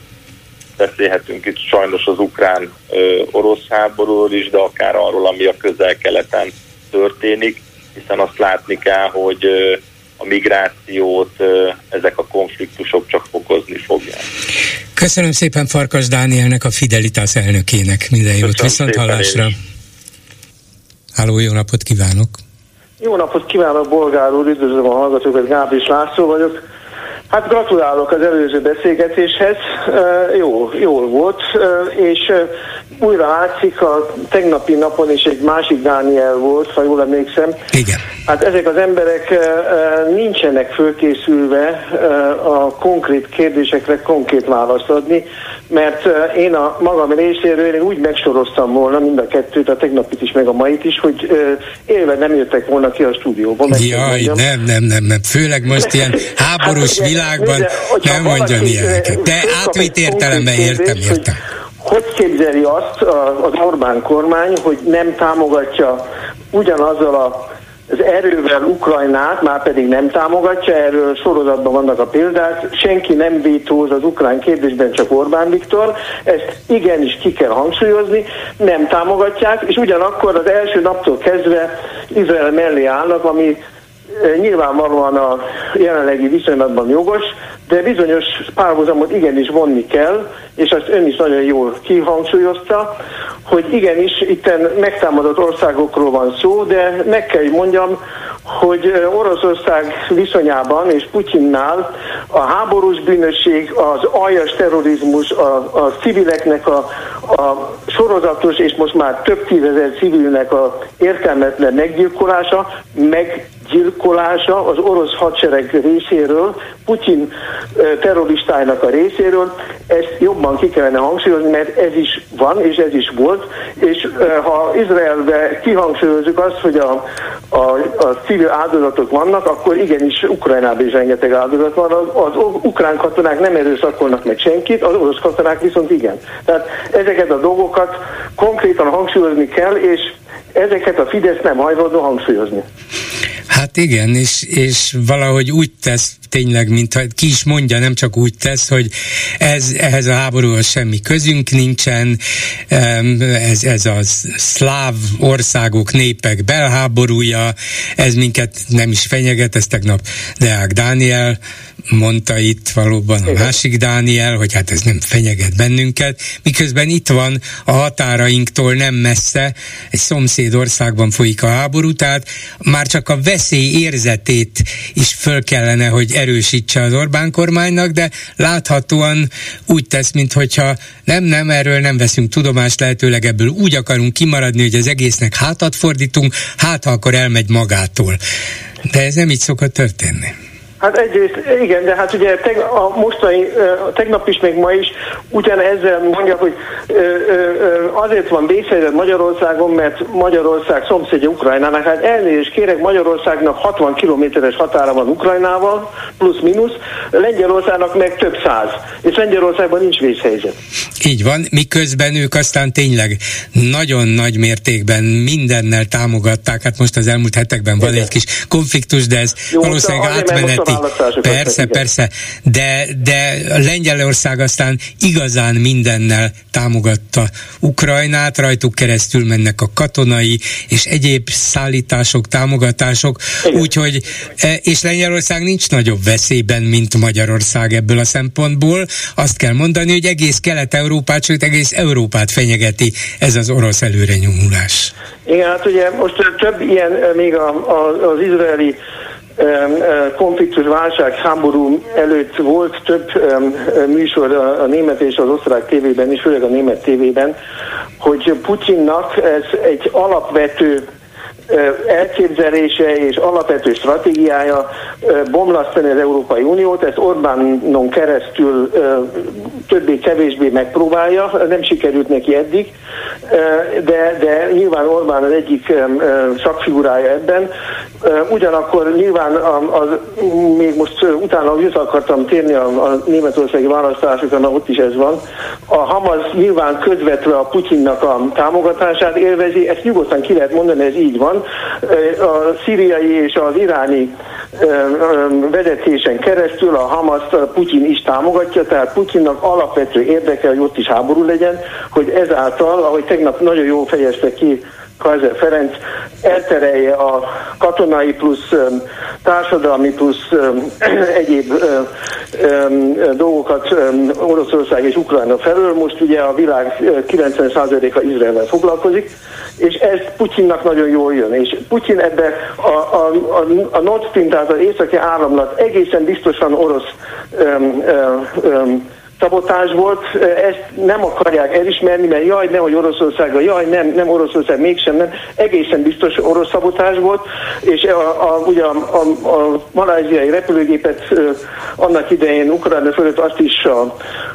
Beszélhetünk itt sajnos az ukrán-orosz háborúról is, de akár arról, ami a közel-keleten történik, hiszen azt látni kell, hogy a migrációt ezek a konfliktusok csak fokozni fogják. Köszönöm szépen Farkas Dánielnek, a Fidelitas elnökének. Minden jót, viszont hallásra. Háló, jó napot kívánok! Jó napot kívánok, Bolgár úr, üdvözlöm a hallgatókat, Gábris László vagyok. Hát gratulálok az előző beszélgetéshez, jó, jól volt, és újra látszik, a tegnapi napon is egy másik Dániel volt, ha jól emlékszem. Igen. Hát ezek az emberek nincsenek fölkészülve a konkrét kérdésekre konkrét választ adni, mert én a magam részéről én úgy megsoroztam volna mind a kettőt, a tegnapit is, meg a mait is, hogy élve nem jöttek volna ki a stúdióba. Jaj, nem, nem, nem, nem, főleg most ilyen háborús hát, világban de, nem mondjon ilyeneket. De átvitt értelemben értem, értem. Hogy, hogy képzeli azt az Orbán kormány, hogy nem támogatja ugyanazzal a az erővel Ukrajnát már pedig nem támogatja, erről sorozatban vannak a példák, senki nem vétóz az ukrán kérdésben, csak Orbán Viktor, ezt igenis ki kell hangsúlyozni, nem támogatják, és ugyanakkor az első naptól kezdve Izrael mellé állnak, ami nyilvánvalóan a jelenlegi viszonylatban jogos, de bizonyos párhuzamot igenis vonni kell, és azt ön is nagyon jól kihangsúlyozta, hogy igenis itt megtámadott országokról van szó, de meg kell, hogy mondjam, hogy Oroszország viszonyában és Putyinnál a háborús bűnösség, az aljas terrorizmus, a, a civileknek a, a sorozatos és most már több tízezer civilnek a értelmetlen meggyilkolása, meg gyilkolása az orosz hadsereg részéről, Putyin terroristájának a részéről, ezt jobban ki kellene hangsúlyozni, mert ez is van, és ez is volt, és ha Izraelbe kihangsúlyozzuk azt, hogy a, a, a civil áldozatok vannak, akkor igenis Ukrajnában is rengeteg áldozat van. Az, az ukrán katonák nem erőszakolnak meg senkit, az orosz katonák viszont igen. Tehát ezeket a dolgokat konkrétan hangsúlyozni kell, és ezeket a Fidesz nem hajlandó hangsúlyozni. Hát igen, és, és valahogy úgy tesz tényleg, mintha ki is mondja, nem csak úgy tesz, hogy ez, ehhez a háborúhoz semmi közünk nincsen, ez, ez a szláv országok, népek belháborúja, ez minket nem is fenyeget, ez tegnap Deák Dániel mondta itt valóban a másik Dániel, hogy hát ez nem fenyeget bennünket, miközben itt van a határainktól nem messze, egy szomszéd országban folyik a háború, tehát már csak a veszély érzetét is föl kellene, hogy erősítse az Orbán kormánynak, de láthatóan úgy tesz, mintha nem, nem, erről nem veszünk tudomást, lehetőleg ebből úgy akarunk kimaradni, hogy az egésznek hátat fordítunk, hát ha akkor elmegy magától. De ez nem így szokott történni. Hát egyrészt igen, de hát ugye teg, a mostani, tegnap is, meg ma is ugyan ezzel mondja, hogy azért van vészhelyzet Magyarországon, mert Magyarország szomszédja Ukrajnának. Hát elnézést kérek, Magyarországnak 60 kilométeres határa van Ukrajnával, plusz-minusz, Lengyelországnak meg több száz, és Lengyelországban nincs vészhelyzet. Így van, miközben ők aztán tényleg nagyon nagy mértékben mindennel támogatták, hát most az elmúlt hetekben van igen. egy kis konfliktus, de ez Jó, valószínűleg átmeneti Persze, persze, de, de Lengyelország aztán igazán mindennel támogatta Ukrajnát, rajtuk keresztül mennek a katonai és egyéb szállítások, támogatások, úgyhogy, e, és Lengyelország nincs nagyobb veszélyben, mint Magyarország ebből a szempontból. Azt kell mondani, hogy egész Kelet-Európát, sőt egész Európát fenyegeti ez az orosz előrenyomulás. Igen, hát ugye most több ilyen még a, a, az izraeli konfliktus, válság, háború előtt volt több műsor a, német és az osztrák tévében is, főleg a német tévében, hogy Putyinnak ez egy alapvető elképzelése és alapvető stratégiája bomlasztani az Európai Uniót, ezt Orbánon keresztül többé-kevésbé megpróbálja, nem sikerült neki eddig, de, de nyilván Orbán az egyik szakfigurája ebben. Ugyanakkor nyilván az, még most utána vissza akartam térni a, a németországi választásokra, mert ott is ez van. A Hamas nyilván közvetve a Putyinnak a támogatását élvezi, ezt nyugodtan ki lehet mondani, ez így van. A szíriai és az iráni vezetésen keresztül a Hamas Putyin is támogatja, tehát Putyinnak alapvető érdeke, hogy ott is háború legyen, hogy ezáltal, ahogy tegnap nagyon jól fejezte ki Kaiser Ferenc elterelje a katonai plusz társadalmi plusz egyéb dolgokat Oroszország és Ukrajna felől. Most ugye a világ 90%-a Izraelvel foglalkozik, és ez Putyinnak nagyon jól jön. És Putyin ebbe a, a, a, a Nord Stream, tehát az északi áramlat egészen biztosan orosz um, um, szabotás volt, ezt nem akarják elismerni, mert jaj, nehogy Oroszországra, jaj, nem, nem Oroszország, mégsem nem, egészen biztos orosz szabotás volt, és a, a, ugye a, a, a maláziai repülőgépet annak idején Ukrajna fölött azt is a,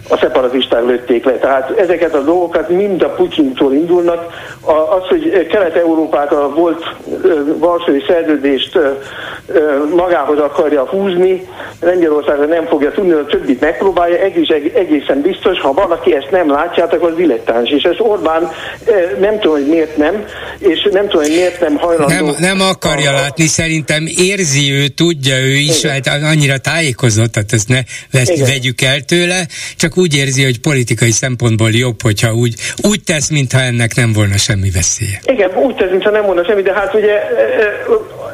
a szeparatisták lőtték le. Tehát ezeket a dolgokat mind a Putyintól indulnak. A, az, hogy Kelet-Európát a volt Varsói szerződést magához akarja húzni, Lengyelországra nem fogja tudni, a többit megpróbálja, egész, egészen biztos, ha valaki ezt nem látjátok, az dilettáns. És ez Orbán nem tudom, hogy miért nem, és nem tudom, hogy miért nem hajlandó. Nem, nem akarja a, látni, szerintem érzi ő, tudja ő is, hát annyira tájékozott, tehát ezt ne vesz, vegyük el tőle, csak úgy érzi, hogy politikai szempontból jobb, hogyha úgy, úgy tesz, mintha ennek nem volna semmi veszélye. Igen, úgy tesz, mintha nem volna semmi, de hát ugye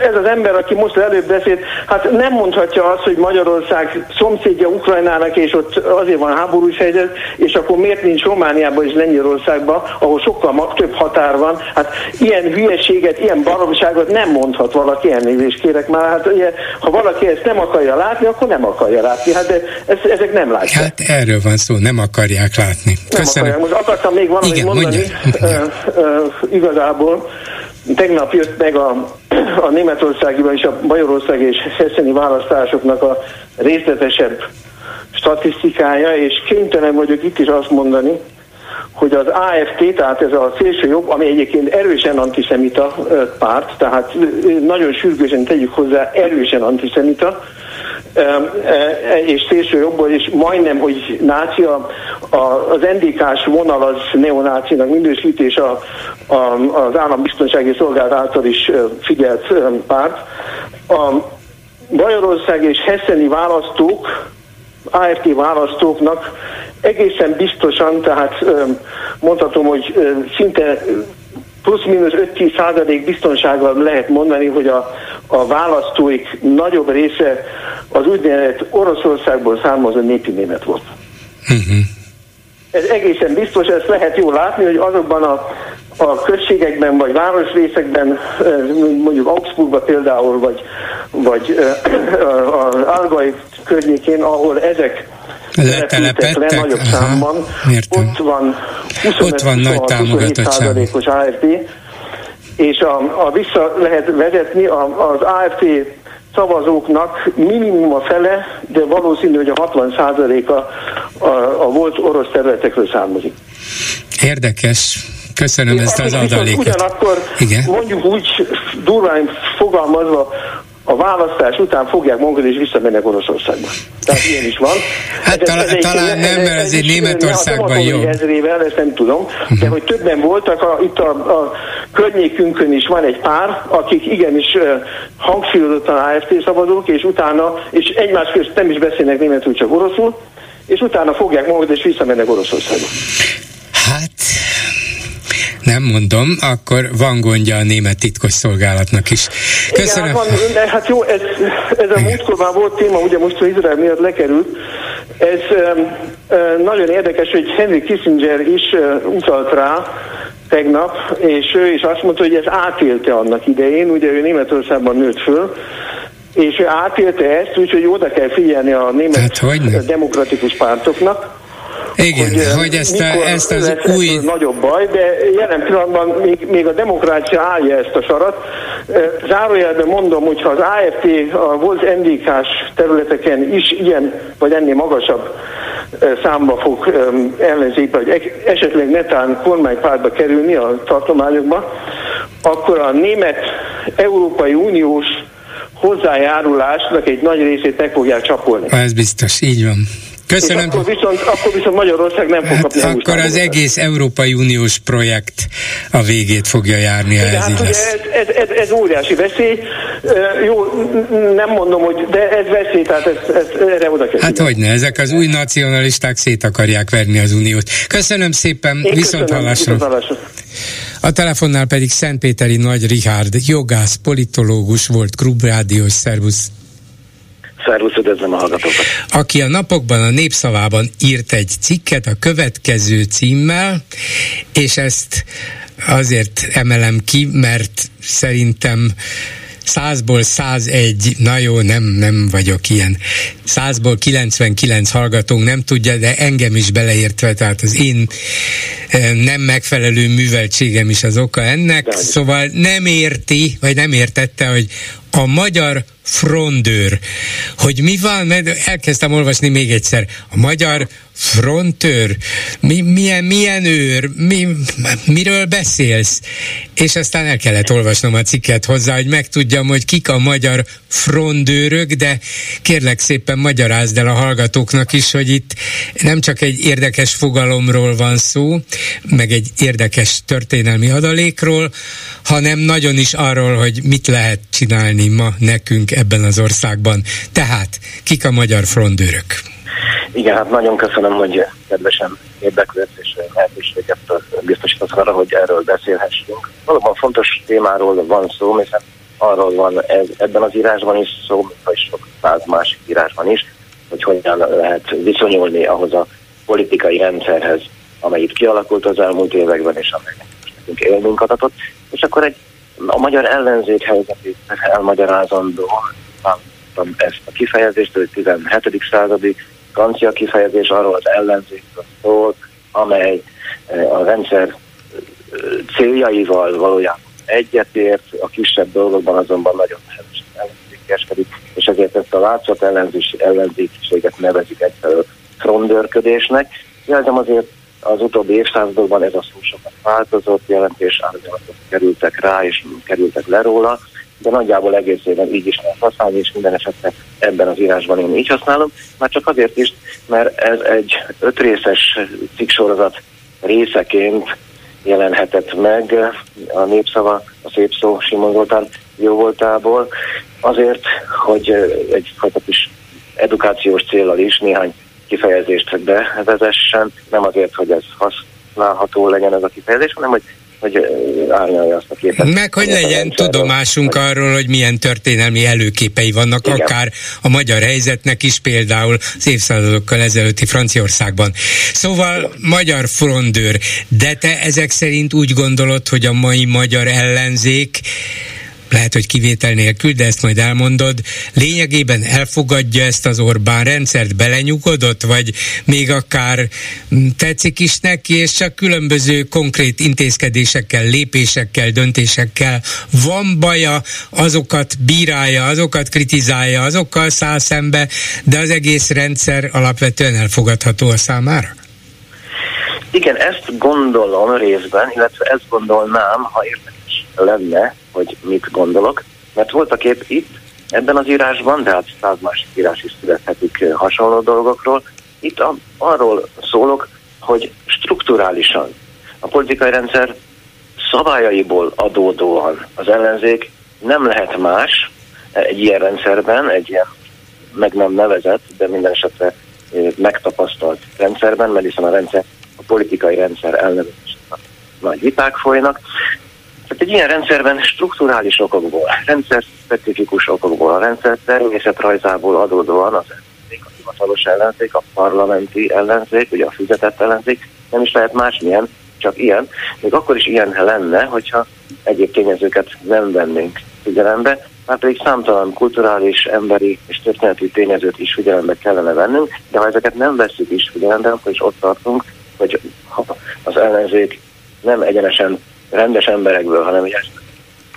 ez az ember, aki most előbb beszélt, hát nem mondhatja azt, hogy Magyarország szomszédja Ukrajnának, és ott azért van háborús helyzet, és akkor miért nincs Romániában és Lengyelországban, ahol sokkal több határ van. Hát ilyen hülyeséget, ilyen baromságot nem mondhat valaki, elnézést kérek már. Hát ugye, ha valaki ezt nem akarja látni, akkor nem akarja látni. Hát de ezt, ezek nem látják. Hát erről van szó, nem akarják látni. Köszönöm. Nem akarják. Most akartam még valamit Igen, mondani. Mondja. Uh, uh, igazából tegnap jött meg a a Németországi és a Bajorország és Hesseni választásoknak a részletesebb statisztikája, és kénytelen vagyok itt is azt mondani, hogy az AFT, tehát ez a szélső jobb, ami egyébként erősen antiszemita párt, tehát nagyon sürgősen tegyük hozzá, erősen antiszemita, és szélső jobból, és majdnem, hogy náci, a, az NDK-s vonal az neonácinak minősít, és a, a, az állambiztonsági szolgálat által is figyelt párt. A Bajorország és Hesseni választók, AFT választóknak egészen biztosan, tehát mondhatom, hogy szinte plusz-minusz 5-10 százalék biztonsággal lehet mondani, hogy a, a választóik nagyobb része az úgynevezett Oroszországból származó népi német volt. Uh-huh. Ez egészen biztos, ezt lehet jól látni, hogy azokban a, a községekben vagy városrészekben, mondjuk Augsburgban például, vagy, vagy az Algai környékén, ahol ezek letelepettek le nagyobb Aha, számban, értem. ott van 25 ott van nagy támogatottság. os AFD, és a, a vissza lehet vezetni az AFD szavazóknak minimum a fele, de valószínű, hogy a 60 százaléka a, a volt orosz területekről származik. Érdekes. Köszönöm Én ezt az adalékot. Ugyanakkor Igen? mondjuk úgy durván fogalmazva, a választás után fogják magukat és visszamennek Oroszországba. Tehát ilyen is van. Hát ez, talán, ez talán nem, mert azért Németországban jó. Ezrével, ezt nem tudom, uh-huh. de hogy többen voltak, a, itt a, a környékünkön is van egy pár, akik igenis uh, hangsúlyozottan AFT szavazók, és utána, és egymás közt nem is beszélnek németül, csak oroszul, és utána fogják magukat és visszamennek Oroszországba. Hát nem mondom, akkor van gondja a német titkos szolgálatnak is. Köszönöm. Igen, hát, van, de hát jó, ez, ez a múltkor már volt téma, ugye most az Izrael miatt lekerült. Ez nagyon érdekes, hogy Henry Kissinger is utalt rá, tegnap, és ő is azt mondta, hogy ez átélte annak idején, ugye ő Németországban nőtt föl, és ő átélte ezt, úgyhogy oda kell figyelni a német hát, demokratikus pártoknak. Igen, hogy, hogy ezt, a, ezt az új... Nagyobb baj, de jelen pillanatban még, még a demokrácia állja ezt a sarat. Zárójelben mondom, hogyha az AFT a volt NDK-s területeken is ilyen, vagy ennél magasabb számba fog ellenzékbe, vagy esetleg netán kormánypártba kerülni a tartományokba, akkor a német Európai Uniós hozzájárulásnak egy nagy részét meg fogják csapolni. Ez biztos, így van. Köszönöm. akkor viszont, akkor viszont Magyarország nem fog kapni hát Akkor az egész Európai Uniós projekt a végét fogja járni, ha ez hát így lesz. Ez, ez, ez, ez óriási veszély. Jó, nem mondom, hogy de ez veszély, tehát ez, ez, erre oda kell. Hát hogy ne, ezek az új nacionalisták szét akarják verni az uniót. Köszönöm szépen, Én viszont köszönöm, hallásra. Viszont hallásra. A telefonnál pedig Szentpéteri Nagy Richard, jogász, politológus volt, klubrádiós, szervusz. Szervusz, üdvözlöm a hallgatókat. Aki a napokban a népszavában írt egy cikket a következő címmel, és ezt azért emelem ki, mert szerintem százból 101, na jó, nem, nem vagyok ilyen, százból 99 hallgatónk nem tudja, de engem is beleértve, tehát az én nem megfelelő műveltségem is az oka ennek, szóval nem érti, vagy nem értette, hogy a magyar frondőr. Hogy mi van, elkezdtem olvasni még egyszer. A magyar frontőr, mi, milyen, milyen őr, mi, miről beszélsz? És aztán el kellett olvasnom a cikket hozzá, hogy megtudjam, hogy kik a magyar frondőrök, de kérlek szépen magyarázd el a hallgatóknak is, hogy itt nem csak egy érdekes fogalomról van szó, meg egy érdekes történelmi adalékról, hanem nagyon is arról, hogy mit lehet csinálni ma nekünk ebben az országban. Tehát, kik a magyar frondőrök? Igen, hát nagyon köszönöm, hogy kedvesen érdeklődsz és lehetőséget biztosítasz arra, hogy erről beszélhessünk. Valóban fontos témáról van szó, hiszen arról van ez, ebben az írásban is szó, vagy sok száz másik írásban is, hogy hogyan lehet viszonyulni ahhoz a politikai rendszerhez, amely itt kialakult az elmúlt években, és amelynek most nekünk élmünk adatot. És akkor egy a magyar ellenzék helyzetét elmagyarázandó, ezt a kifejezést, hogy 17. századi francia kifejezés arról az ellenzékről szól, amely eh, a rendszer eh, céljaival valójában egyetért, a kisebb dolgokban azonban nagyon ellenzékeskedik, és ezért ezt a látszat ellenzékiséget nevezik egyfelől frondörködésnek. Jelzem azért az utóbbi évszázadokban ez a szó sokat változott, jelentés kerültek rá, és kerültek le róla, de nagyjából egészében így is lehet használni, és minden esetre ebben az írásban én így használom, már csak azért is, mert ez egy ötrészes cikksorozat részeként jelenhetett meg a népszava, a szép szó Simon Zoltán jó voltából, azért, hogy egy kis edukációs célral is néhány kifejezést bevezessen, nem azért, hogy ez használható legyen ez a kifejezés, hanem hogy hogy árnyalja azt a képet. Meg, hogy legyen tudomásunk hogy... arról, hogy milyen történelmi előképei vannak, Igen. akár a magyar helyzetnek is, például az évszázadokkal ezelőtti Franciaországban. Szóval Igen. magyar frondőr, de te ezek szerint úgy gondolod, hogy a mai magyar ellenzék lehet, hogy kivétel nélkül, de ezt majd elmondod, lényegében elfogadja ezt az Orbán rendszert, belenyugodott, vagy még akár mm, tetszik is neki, és csak különböző konkrét intézkedésekkel, lépésekkel, döntésekkel van baja, azokat bírálja, azokat kritizálja, azokkal száll szembe, de az egész rendszer alapvetően elfogadható a számára? Igen, ezt gondolom részben, illetve ezt gondolnám, ha érdekes lenne, hogy mit gondolok, mert voltak épp itt, ebben az írásban, de hát száz másik írás is születhetik hasonló dolgokról, itt a, arról szólok, hogy strukturálisan a politikai rendszer szabályaiból adódóan az ellenzék nem lehet más egy ilyen rendszerben, egy ilyen meg nem nevezett, de minden esetre megtapasztalt rendszerben, mert hiszen a rendszer, a politikai rendszer elnevezés nagy viták folynak, tehát egy ilyen rendszerben strukturális okokból, rendszer specifikus okokból, a rendszer természetrajzából adódóan az ellenzék, a hivatalos ellenzék, a parlamenti ellenzék, ugye a fizetett ellenzék, nem is lehet másmilyen, csak ilyen. Még akkor is ilyen lenne, hogyha egyéb tényezőket nem vennénk figyelembe, már pedig számtalan kulturális, emberi és történeti tényezőt is figyelembe kellene vennünk, de ha ezeket nem veszük is figyelembe, akkor is ott tartunk, hogy ha az ellenzék nem egyenesen rendes emberekből, hanem hogy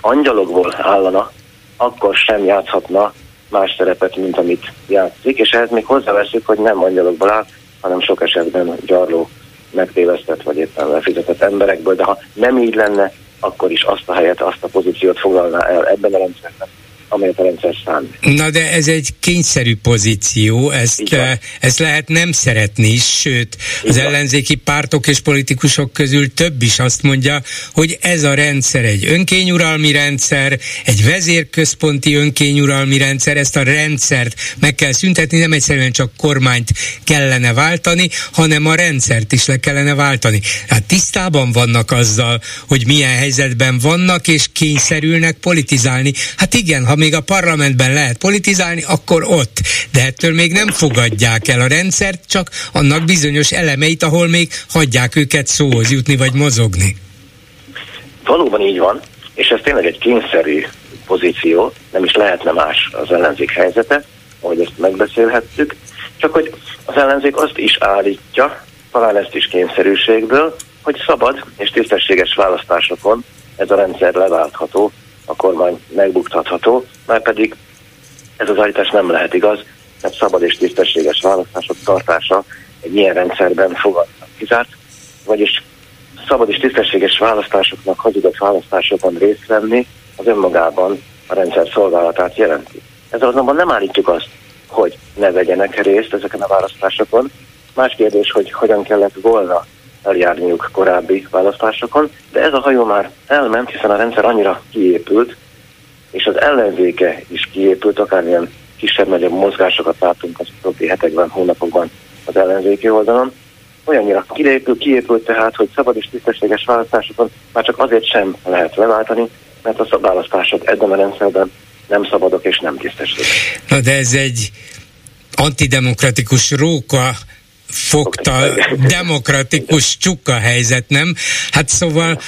angyalokból állana, akkor sem játszhatna más szerepet, mint amit játszik, és ehhez még hozzáveszünk, hogy nem angyalokból áll, hanem sok esetben gyarló, megtévesztett vagy éppen lefizetett emberekből, de ha nem így lenne, akkor is azt a helyet, azt a pozíciót foglalná el ebben a rendszerben, amelyet a rendszer számít. Na de ez egy kényszerű pozíció, ezt, ezt lehet nem szeretni is, sőt, az Igen. ellenzéki pártok és politikusok közül több is azt mondja, hogy ez a rendszer egy önkényuralmi rendszer, egy vezérközponti önkényuralmi rendszer, ezt a rendszert meg kell szüntetni, nem egyszerűen csak kormányt kellene váltani, hanem a rendszert is le kellene váltani. Hát tisztában vannak azzal, hogy milyen helyzetben vannak, és kényszerülnek politizálni. Hát igen, ha még a parlamentben lehet politizálni, akkor ott. De ettől még nem fogadják el a rendszert, csak annak bizonyos elemeit, ahol még hagyják őket szóhoz jutni vagy mozogni. Valóban így van, és ez tényleg egy kényszerű pozíció, nem is lehetne más az ellenzék helyzete, ahogy ezt megbeszélhettük, csak hogy az ellenzék azt is állítja, talán ezt is kényszerűségből, hogy szabad és tisztességes választásokon ez a rendszer leváltható, a kormány megbuktatható, mert pedig ez az állítás nem lehet igaz, mert szabad és tisztességes választások tartása egy ilyen rendszerben fogadnak kizárt, vagyis szabad és tisztességes választásoknak hagyott választásokon részt venni az önmagában a rendszer szolgálatát jelenti. Ezzel azonban nem állítjuk azt, hogy ne vegyenek részt ezeken a választásokon. Más kérdés, hogy hogyan kellett volna eljárniuk korábbi választásokon, de ez a hajó már elment, hiszen a rendszer annyira kiépült, és az ellenzéke is kiépült, akármilyen kisebb-nagyobb mozgásokat látunk az utóbbi hetekben, hónapokban az ellenzéki oldalon. Olyannyira kiépült, kiépült tehát, hogy szabad és tisztességes választásokon már csak azért sem lehet leváltani, mert a választások ebben a rendszerben nem szabadok és nem tisztességes. Na de ez egy antidemokratikus róka fogta demokratikus csukka helyzet, nem? Hát szóval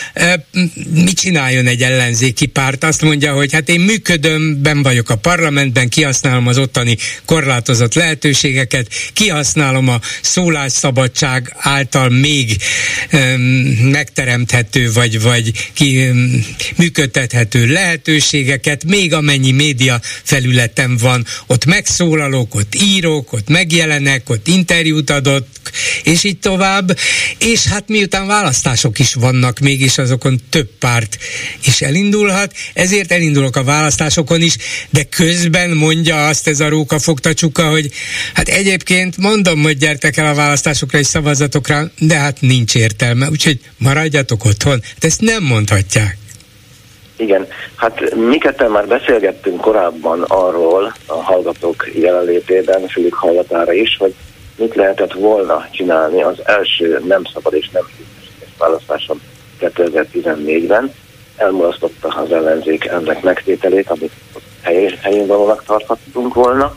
mit csináljon egy ellenzéki párt? Azt mondja, hogy hát én működöm, ben vagyok a parlamentben, kihasználom az ottani korlátozott lehetőségeket, kihasználom a szólásszabadság által még um, megteremthető, vagy, vagy ki, um, működtethető lehetőségeket, még amennyi média felületen van, ott megszólalok, ott írok, ott megjelenek, ott interjút adok, adott, és így tovább. És hát miután választások is vannak, mégis azokon több párt is elindulhat, ezért elindulok a választásokon is, de közben mondja azt ez a róka fogta csuka, hogy hát egyébként mondom, hogy gyertek el a választásokra és szavazatokra, de hát nincs értelme, úgyhogy maradjatok otthon. Hát ezt nem mondhatják. Igen, hát mi ketten már beszélgettünk korábban arról a hallgatók jelenlétében, fülük hallatára is, hogy mit lehetett volna csinálni az első nem szabad és nem tisztességes választáson 2014-ben. Elmulasztotta az ellenzék ennek megtételét, amit helyén, helyén valónak tarthattunk volna.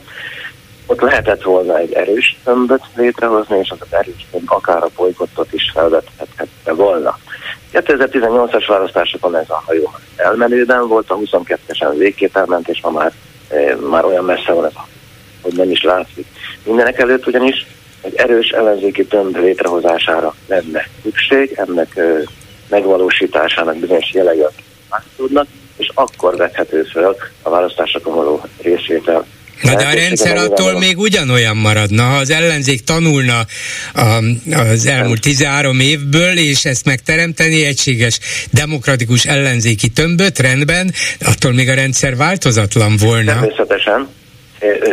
Ott lehetett volna egy erős tömböt létrehozni, és az az erős tömb akár a bolykottot is felvethette volna. 2018-as választásokon ez a hajó elmenőben volt, a 22-esen végképp elment, és ma már, e, már olyan messze van ez a hogy nem is látszik. Mindenek előtt ugyanis egy erős ellenzéki tömb létrehozására lenne szükség, ennek megvalósításának bizonyos jelei tudnak, és akkor vethető fel a választásokon való részvétel Na de a rendszer attól még ugyanolyan maradna, ha az ellenzék tanulna az elmúlt 13 évből, és ezt megteremteni egységes demokratikus ellenzéki tömböt, rendben, attól még a rendszer változatlan volna. Természetesen,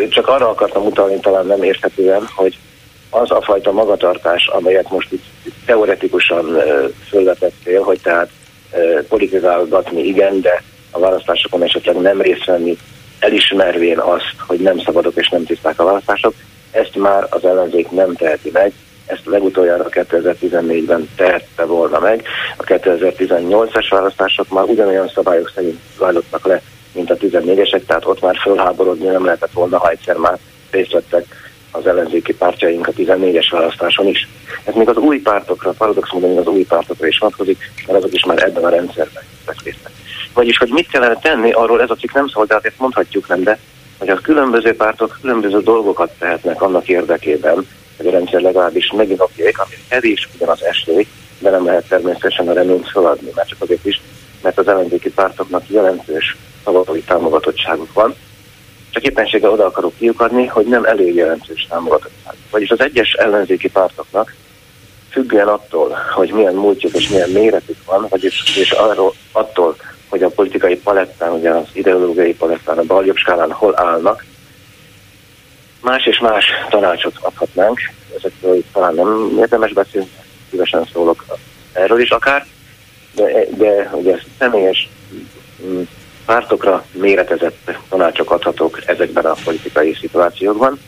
csak arra akartam utalni talán nem érthetően, hogy az a fajta magatartás, amelyet most itt teoretikusan fölvetettél, hogy tehát politizálgatni igen, de a választásokon esetleg nem részt venni, elismervén azt, hogy nem szabadok és nem tiszták a választások, ezt már az ellenzék nem teheti meg, ezt legutoljára 2014-ben tehette volna meg. A 2018-as választások már ugyanolyan szabályok szerint zajlottak le, mint a 14-esek, tehát ott már fölháborodni nem lehetett volna, ha egyszer már részt vettek az ellenzéki pártjaink a 14-es választáson is. Ez még az új pártokra, paradox módon az új pártokra is vonatkozik, mert azok is már ebben a rendszerben vesznek Vagyis, hogy mit kellene tenni, arról ez a cikk nem szól, de ezt mondhatjuk nem, de hogy a különböző pártok különböző dolgokat tehetnek annak érdekében, hogy a rendszer legalábbis meginokjék, ami kevés ugyanaz esély, de nem lehet természetesen a reményt feladni, mert csak azért is, mert az ellenzéki pártoknak jelentős szavatói támogatottságuk van, csak éppenséggel oda akarok kiukadni, hogy nem elég jelentős támogatottság. Vagyis az egyes ellenzéki pártoknak függően attól, hogy milyen múltjuk és milyen méretük van, vagyis és arról, attól, hogy a politikai palettán, ugye az ideológiai palettán, a baljobb skálán hol állnak, más és más tanácsot adhatnánk, ezekről talán nem érdemes beszélni, szívesen szólok erről is akár, de, de ugye személyes mm, pártokra méretezett tanácsok adhatók ezekben a politikai szituációkban.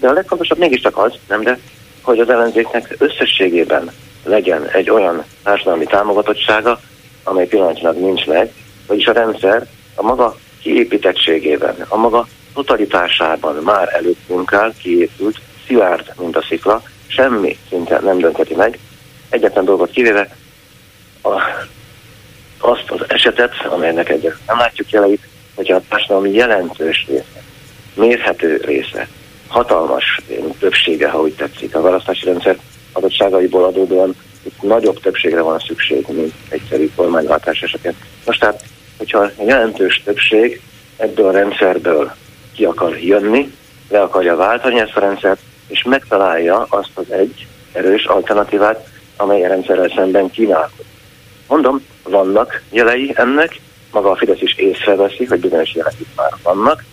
De a legfontosabb mégiscsak az, nem de, hogy az ellenzéknek összességében legyen egy olyan társadalmi támogatottsága, amely pillanatnyilag nincs meg, vagyis a rendszer a maga kiépítettségében, a maga totalitásában már előttünk áll, kiépült, szilárd, mint a szikla, semmi szinte nem döntheti meg. Egyetlen dolgot kivéve a azt az esetet, amelynek egyre nem látjuk jeleit, hogyha a társadalom jelentős része, mérhető része, hatalmas többsége, ha úgy tetszik, a választási rendszer adottságaiból adódóan itt nagyobb többségre van szükség, mint egyszerű kormányváltás esetén. Most tehát, hogyha jelentős többség ebből a rendszerből ki akar jönni, le akarja váltani ezt a rendszert, és megtalálja azt az egy erős alternatívát, amely a rendszerrel szemben kínálkodik. Mondom, vannak jelei ennek, maga a Fidesz is észreveszi, hogy bizonyos jelek már vannak,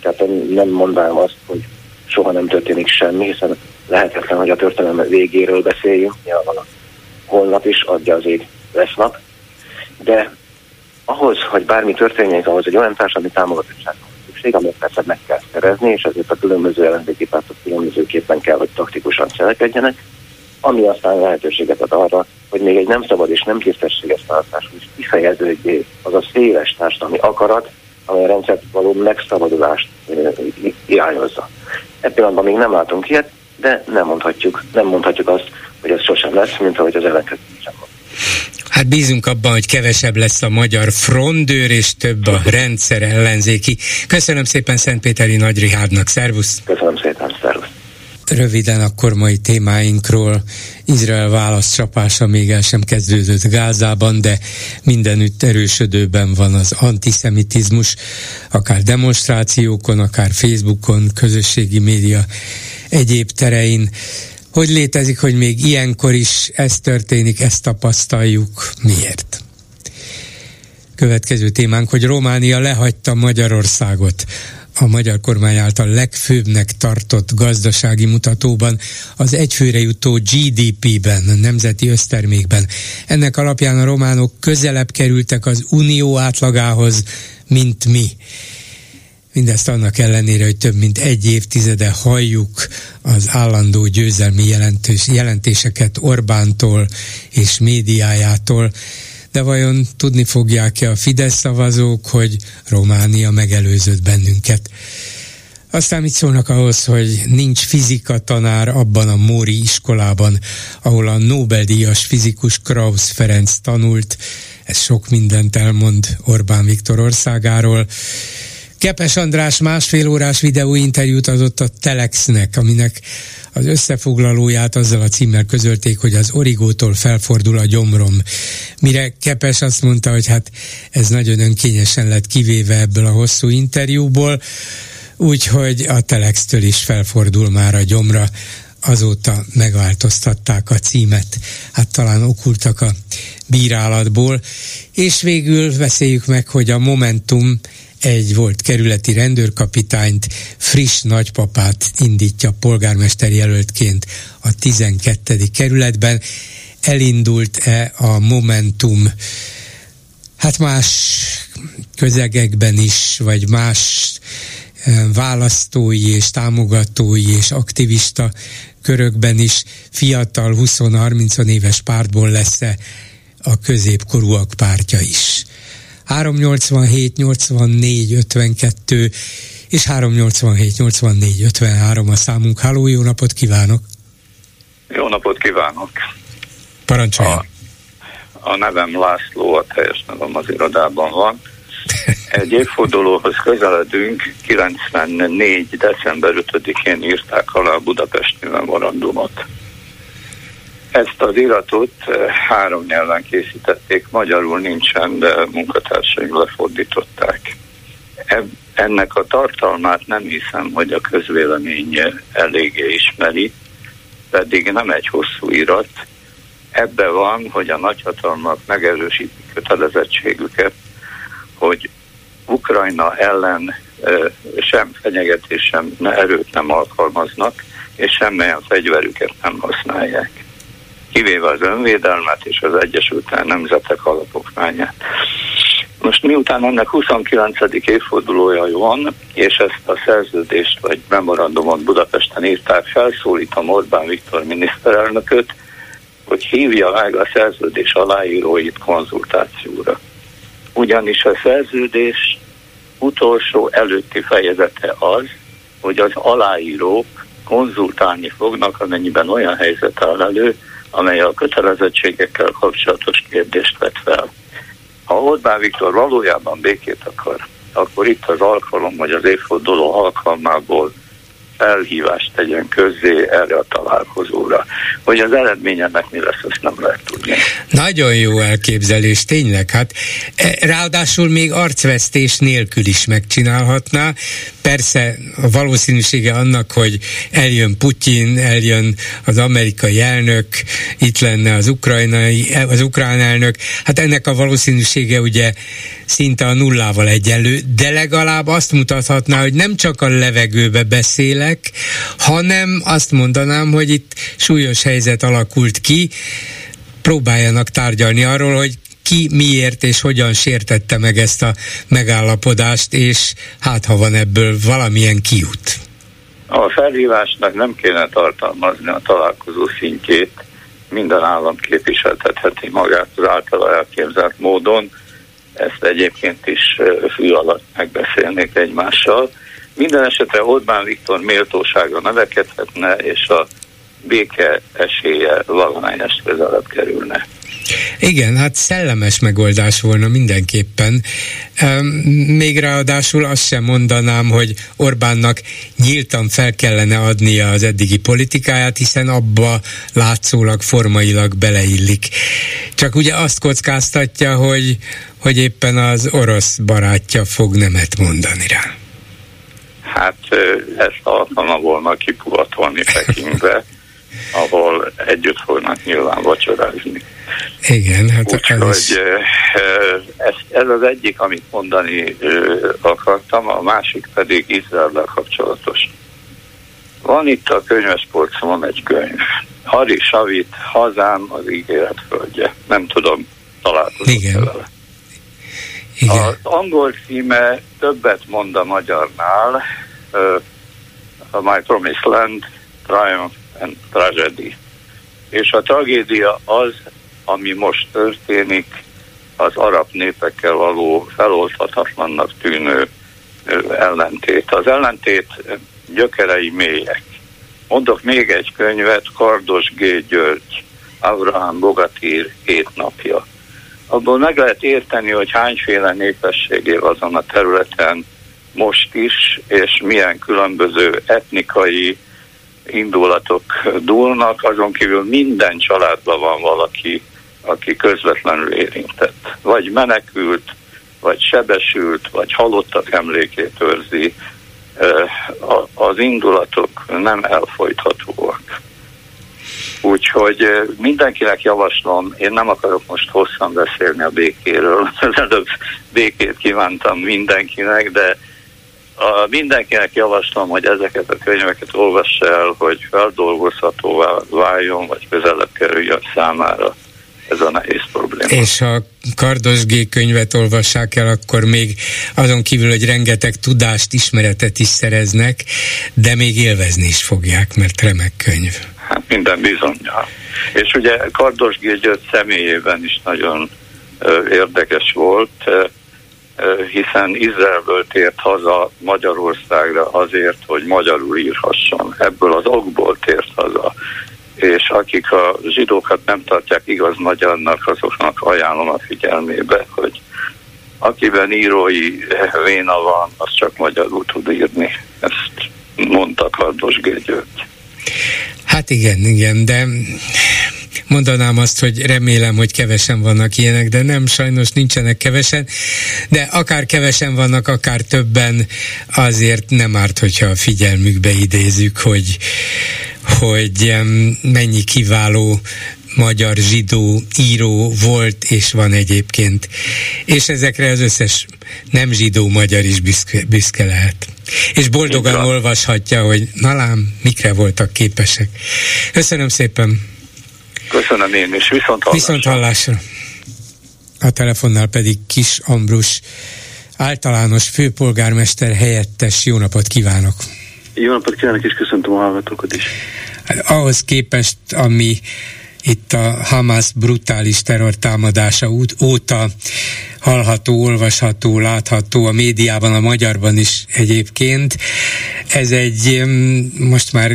tehát nem mondanám azt, hogy soha nem történik semmi, hiszen lehetetlen, hogy a történelem végéről beszéljünk, nyilván holnap is adja az ég lesz nap, de ahhoz, hogy bármi történjék, ahhoz egy olyan társadalmi támogatottság van szükség, amit persze meg kell szerezni, és ezért a különböző ellenzéki pártok különbözőképpen kell, hogy taktikusan cselekedjenek, ami aztán lehetőséget ad arra, hogy még egy nem szabad és nem tisztességes választás is kifejeződjé az a széles társadalmi akarat, amely a rendszert való megszabadulást irányozza. Ebben pillanatban még nem látunk ilyet, de nem mondhatjuk, nem mondhatjuk azt, hogy ez sosem lesz, mint ahogy az ellenkező sem Hát bízunk abban, hogy kevesebb lesz a magyar frondőr, és több a rendszer ellenzéki. Köszönöm szépen Szentpéteri Nagy Rihádnak, szervusz! Köszönöm szépen, szervusz! Röviden akkor mai témáinkról. Izrael válaszcsapása még el sem kezdődött Gázában, de mindenütt erősödőben van az antiszemitizmus, akár demonstrációkon, akár Facebookon, közösségi média egyéb terein. Hogy létezik, hogy még ilyenkor is ez történik, ezt tapasztaljuk. Miért? Következő témánk, hogy Románia lehagyta Magyarországot a magyar kormány által legfőbbnek tartott gazdasági mutatóban, az egyfőre jutó GDP-ben, a nemzeti össztermékben. Ennek alapján a románok közelebb kerültek az unió átlagához, mint mi. Mindezt annak ellenére, hogy több mint egy évtizede halljuk az állandó győzelmi jelentős, jelentéseket Orbántól és médiájától, de vajon tudni fogják-e a Fidesz szavazók, hogy Románia megelőzött bennünket? Aztán mit szólnak ahhoz, hogy nincs fizika tanár abban a Móri iskolában, ahol a Nobel-díjas fizikus Krausz Ferenc tanult. Ez sok mindent elmond Orbán Viktor országáról. Kepes András másfél órás videóinterjút adott a Telexnek, aminek az összefoglalóját azzal a címmel közölték, hogy az origótól felfordul a gyomrom. Mire Kepes azt mondta, hogy hát ez nagyon önkényesen lett kivéve ebből a hosszú interjúból, úgyhogy a Telextől is felfordul már a gyomra azóta megváltoztatták a címet. Hát talán okultak a bírálatból. És végül beszéljük meg, hogy a Momentum egy volt kerületi rendőrkapitányt, friss nagypapát indítja polgármester jelöltként a 12. kerületben. Elindult-e a Momentum hát más közegekben is, vagy más eh, választói és támogatói és aktivista körökben is fiatal 20-30 éves pártból lesz-e a középkorúak pártja is. 387 84 52 és 387 84 53 a számunk. Háló, jó napot kívánok! Jó napot kívánok! Parancsolja! A, a nevem László, a teljes nevem az irodában van. Egy évfordulóhoz közeledünk, 94. december 5-én írták alá a Budapesti memorandumot. Ezt az iratot eh, három nyelven készítették, magyarul nincsen, de munkatársaink lefordították. Ennek a tartalmát nem hiszem, hogy a közvélemény eléggé ismeri, pedig nem egy hosszú irat. Ebbe van, hogy a nagyhatalmak megerősítik kötelezettségüket, hogy Ukrajna ellen eh, sem fenyegetés, sem erőt nem alkalmaznak, és semmilyen fegyverüket nem használják kivéve az önvédelmet és az Egyesült Nemzetek alapokmányát. Most miután ennek 29. évfordulója van, és ezt a szerződést vagy memorandumot Budapesten írták, felszólítom Orbán Viktor miniszterelnököt, hogy hívja meg a szerződés aláíróit konzultációra. Ugyanis a szerződés utolsó előtti fejezete az, hogy az aláírók konzultálni fognak, amennyiben olyan helyzet áll elő, amely a kötelezettségekkel kapcsolatos kérdést vett fel. Ha Orbán Viktor valójában békét akar, akkor itt az alkalom, hogy az évforduló alkalmából felhívást tegyen közzé erre a találkozóra. Hogy az eredményenek mi lesz, azt nem lehet tudni. Nagyon jó elképzelés, tényleg. Hát e, ráadásul még arcvesztés nélkül is megcsinálhatná. Persze a valószínűsége annak, hogy eljön Putyin, eljön az amerikai elnök, itt lenne az ukrajnai, az ukrán elnök, hát ennek a valószínűsége ugye szinte a nullával egyenlő, de legalább azt mutathatná, hogy nem csak a levegőbe beszélek, hanem azt mondanám, hogy itt súlyos helyzet alakult ki, próbáljanak tárgyalni arról, hogy ki miért és hogyan sértette meg ezt a megállapodást, és hát ha van ebből valamilyen kiút. A felhívásnak nem kéne tartalmazni a találkozó szintjét, minden állam képviseltetheti magát az általa elképzelt módon, ezt egyébként is fű alatt megbeszélnék egymással. Minden esetre Orbán Viktor méltósága növekedhetne, és a béke esélye valamelyest közelebb kerülne. Igen, hát szellemes megoldás volna mindenképpen. Még ráadásul azt sem mondanám, hogy Orbánnak nyíltan fel kellene adnia az eddigi politikáját, hiszen abba látszólag formailag beleillik. Csak ugye azt kockáztatja, hogy, hogy éppen az orosz barátja fog nemet mondani rá. Hát ezt alkalma volna kipuhatolni Pekingbe, ahol együtt fognak nyilván vacsorázni. Igen, hát Úgyhogy ez, ez, ez az egyik, amit mondani akartam, a másik pedig Izrael kapcsolatos. Van itt a könyvespolcon egy könyv. Hari Savit, Hazám az ígéret földje. Nem tudom, találkozott Igen. vele. Igen. Az angol címe többet mond a magyarnál, My Promised Land, Triumph and Tragedy. És a tragédia az, ami most történik, az arab népekkel való feloldhatatlannak tűnő ellentét. Az ellentét gyökerei mélyek. Mondok még egy könyvet, Kardos G. György, Abraham Bogatír hét napja. Abból meg lehet érteni, hogy hányféle népességé azon a területen most is, és milyen különböző etnikai indulatok dúlnak, azon kívül minden családban van valaki, aki közvetlenül érintett. Vagy menekült, vagy sebesült, vagy halottak emlékét őrzi. Az indulatok nem elfolythatóak. Úgyhogy mindenkinek javaslom, én nem akarok most hosszan beszélni a békéről, az előbb békét kívántam mindenkinek, de a mindenkinek javaslom, hogy ezeket a könyveket olvassa el, hogy feldolgozhatóvá váljon, vagy közelebb kerüljön számára ez a nehéz probléma. És ha Kardos G könyvet olvassák el, akkor még azon kívül, hogy rengeteg tudást, ismeretet is szereznek, de még élvezni is fogják, mert remek könyv. Hát minden bizonyal. És ugye Kardos G. György személyében is nagyon ö, érdekes volt, hiszen Izraelből tért haza Magyarországra azért, hogy magyarul írhasson. Ebből az okból tért haza. És akik a zsidókat nem tartják igaz magyarnak, azoknak ajánlom a figyelmébe, hogy akiben írói véna van, az csak magyarul tud írni. Ezt mondta Kardos György. Hát igen, igen, de mondanám azt, hogy remélem, hogy kevesen vannak ilyenek, de nem, sajnos nincsenek kevesen, de akár kevesen vannak, akár többen, azért nem árt, hogyha a figyelmükbe idézzük, hogy, hogy mennyi kiváló magyar zsidó író volt és van egyébként. És ezekre az összes nem zsidó magyar is büszke, büszke lehet. És boldogan olvashatja, hogy nalám, mikre voltak képesek. Köszönöm szépen! Köszönöm én is, viszont hallásra. Viszont hallásra. A telefonnál pedig Kis Ambrus, általános főpolgármester helyettes. Jó napot kívánok! Jó napot kívánok, és köszöntöm a hallgatókat is. Hát ahhoz képest, ami itt a Hamas brutális terrortámadása óta hallható, olvasható, látható a médiában, a magyarban is egyébként. Ez egy most már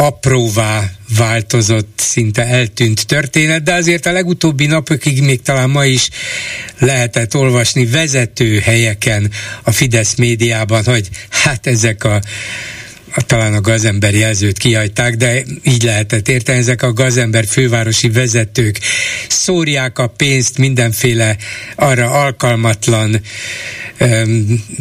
apróvá változott, szinte eltűnt történet, de azért a legutóbbi napokig, még talán ma is lehetett olvasni vezető helyeken a Fidesz médiában, hogy hát ezek a talán a gazember jelzőt kihagyták, de így lehetett érteni, ezek a gazember fővárosi vezetők szórják a pénzt mindenféle arra alkalmatlan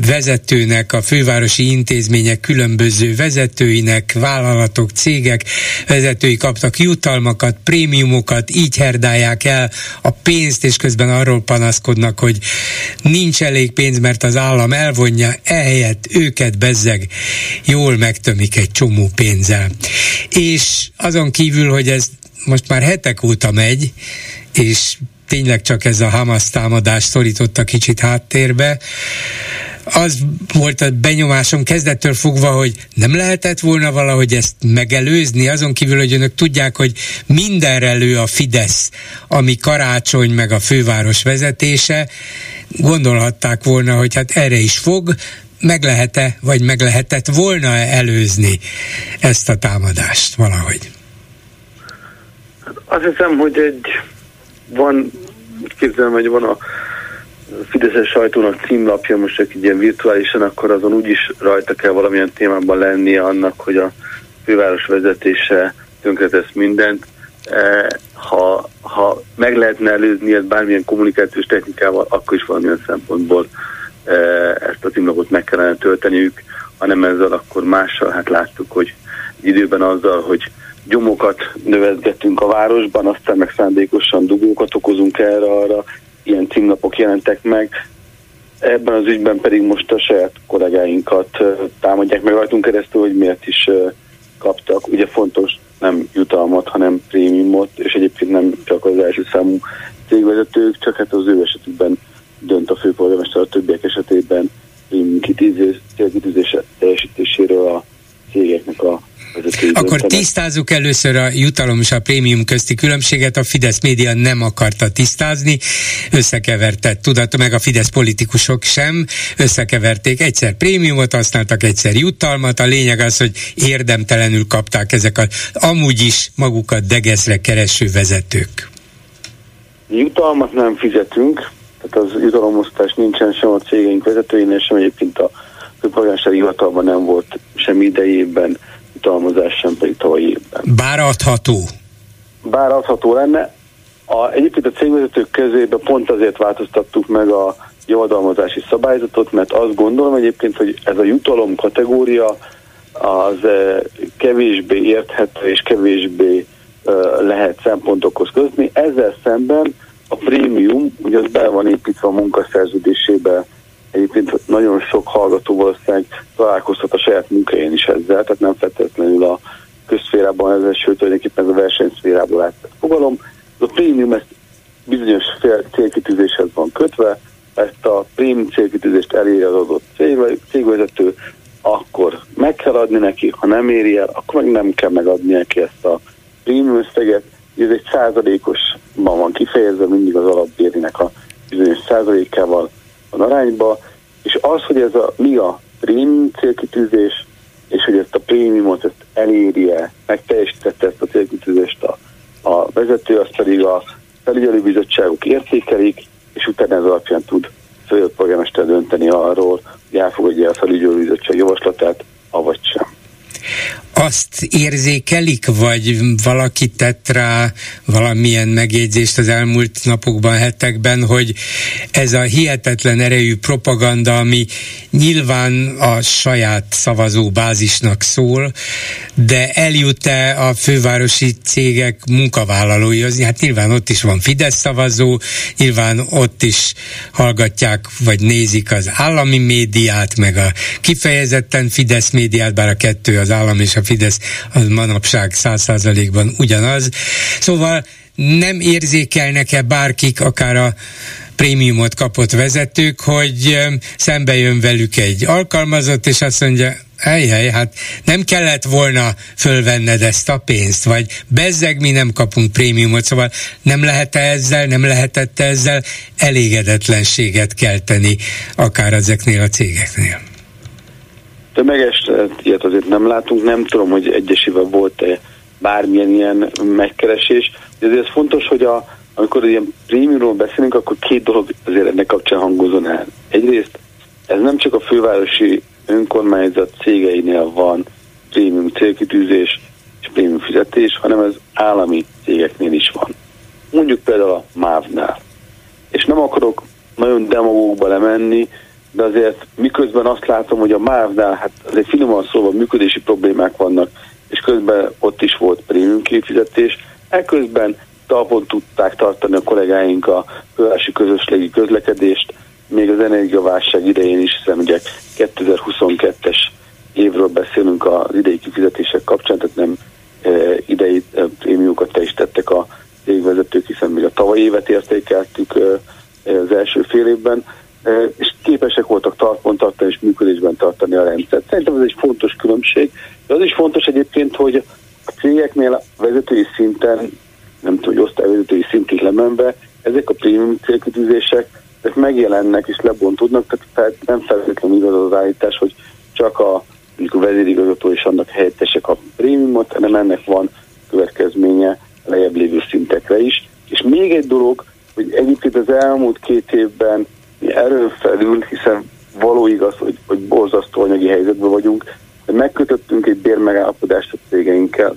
vezetőnek, a fővárosi intézmények különböző vezetőinek, vállalatok, cégek vezetői kaptak jutalmakat, prémiumokat, így herdálják el a pénzt, és közben arról panaszkodnak, hogy nincs elég pénz, mert az állam elvonja, ehelyett őket bezzeg jól megtömik egy csomó pénzzel. És azon kívül, hogy ez most már hetek óta megy, és tényleg csak ez a Hamas támadás szorította kicsit háttérbe. Az volt a benyomásom kezdettől fogva, hogy nem lehetett volna valahogy ezt megelőzni, azon kívül, hogy önök tudják, hogy mindenre lő a Fidesz, ami karácsony meg a főváros vezetése, gondolhatták volna, hogy hát erre is fog, meg lehet-e, vagy meg lehetett volna előzni ezt a támadást valahogy? Azt hiszem, hogy egy van, képzelem, hogy van a Fideszes sajtónak címlapja, most csak ilyen virtuálisan, akkor azon úgyis rajta kell valamilyen témában lennie annak, hogy a főváros vezetése tönkretesz mindent. E, ha, ha meg lehetne előzni ezt bármilyen kommunikációs technikával, akkor is valamilyen szempontból ezt a címlapot meg kellene tölteniük, hanem ezzel akkor mással, hát láttuk, hogy időben azzal, hogy gyomokat növezgetünk a városban, aztán meg szándékosan dugókat okozunk erre arra, ilyen címlapok jelentek meg. Ebben az ügyben pedig most a saját kollégáinkat támadják meg rajtunk keresztül, hogy miért is kaptak. Ugye fontos nem jutalmat, hanem prémiumot, és egyébként nem csak az első számú cégvezetők, csak hát az ő esetükben dönt a főpolgármester a többiek esetében prémium kitűzése teljesítéséről a cégeknek a akkor tisztázzuk először a jutalom és a prémium közti különbséget. A Fidesz média nem akarta tisztázni, összekeverte tudat, meg a Fidesz politikusok sem összekeverték. Egyszer prémiumot használtak, egyszer jutalmat. A lényeg az, hogy érdemtelenül kapták ezek a amúgy is magukat degeszre kereső vezetők. Jutalmat nem fizetünk, tehát az jutalomosztás nincsen sem a cégeink vezetőinél, sem egyébként a főpolgársági hivatalban nem volt sem idejében jutalmazás sem pedig tavalyi évben. Bár adható? Bár adható lenne. A, egyébként a cégvezetők közébe pont azért változtattuk meg a javadalmazási szabályzatot, mert azt gondolom egyébként, hogy ez a jutalom kategória az eh, kevésbé érthető és kevésbé eh, lehet szempontokhoz közni. Ezzel szemben a prémium, ugye az be van építve a munkaszerződésébe Egyébként nagyon sok hallgató valószínűleg találkozhat a saját munkahelyén is ezzel, tehát nem feltétlenül a közszférában ezzel, sőt tulajdonképpen ez a versenyszférából át fogalom. Ez a prémium ezt bizonyos célkitűzéshez van kötve, ezt a prémium célkitűzést eléri az adott cégvezető, akkor meg kell adni neki, ha nem éri el, akkor meg nem kell megadni neki ezt a prémium összeget. Ez egy százalékosban van kifejezve, mindig az alapbérinek a bizonyos százalékával van arányba, és az, hogy ez a mi a prémium célkitűzés, és hogy ezt a prémiumot ezt elérje, megteljesítette ezt a célkitűzést a, a vezető, az pedig a felügyelőbizottságok értékelik, és utána ez alapján tud főjött polgármester dönteni arról, hogy elfogadja a felügyelőbizottság javaslatát, avagy sem azt érzékelik, vagy valaki tett rá valamilyen megjegyzést az elmúlt napokban, hetekben, hogy ez a hihetetlen erejű propaganda, ami nyilván a saját szavazó bázisnak szól, de eljut-e a fővárosi cégek munkavállalóihoz? Hát nyilván ott is van Fidesz szavazó, nyilván ott is hallgatják, vagy nézik az állami médiát, meg a kifejezetten Fidesz médiát, bár a kettő az állam és a Fidesz az manapság száz százalékban ugyanaz. Szóval nem érzékelnek-e bárkik, akár a prémiumot kapott vezetők, hogy szembe jön velük egy alkalmazott, és azt mondja, hely, hát nem kellett volna fölvenned ezt a pénzt, vagy bezzeg mi nem kapunk prémiumot, szóval nem lehet -e ezzel, nem lehetett ezzel elégedetlenséget kelteni akár ezeknél a cégeknél. Tömeges, ilyet azért nem látunk, nem tudom, hogy egyesével volt-e bármilyen ilyen megkeresés, de ez fontos, hogy a, amikor ilyen prémiumról beszélünk, akkor két dolog azért ennek kapcsán hangozon el. Egyrészt ez nem csak a fővárosi önkormányzat cégeinél van prémium célkitűzés és prémium fizetés, hanem ez állami cégeknél is van. Mondjuk például a MÁV-nál. És nem akarok nagyon demagógba lemenni, de azért miközben azt látom, hogy a MÁV-nál, hát azért finoman szólva működési problémák vannak, és közben ott is volt prémium kifizetés, ekközben talpon tudták tartani a kollégáink a fővárosi közösségi közlekedést, még az energiaválság idején is, hiszen ugye 2022-es évről beszélünk az idei kifizetések kapcsán, tehát nem e, idei e, prémiumokat te is tettek a cégvezetők, hiszen még a tavalyi évet értékeltük e, az első fél évben, e, és képesek voltak tartpont tartani és működésben tartani a rendszert. Szerintem ez egy fontos különbség, de az is fontos egyébként, hogy a cégeknél vezetői szinten, nem tudom, hogy osztályvezetői szintig lemenve, ezek a prémium célkitűzések ezek megjelennek és lebontódnak, tehát nem feltétlenül igaz az állítás, hogy csak a, a vezérigazgató és annak helyettesek a prémiumot, hanem ennek van következménye lejjebb lévő szintekre is. És még egy dolog, hogy egyébként az elmúlt két évben erőn felül, hiszen való igaz, hogy, hogy borzasztó anyagi helyzetben vagyunk, de megkötöttünk egy bérmegállapodást a cégeinkkel,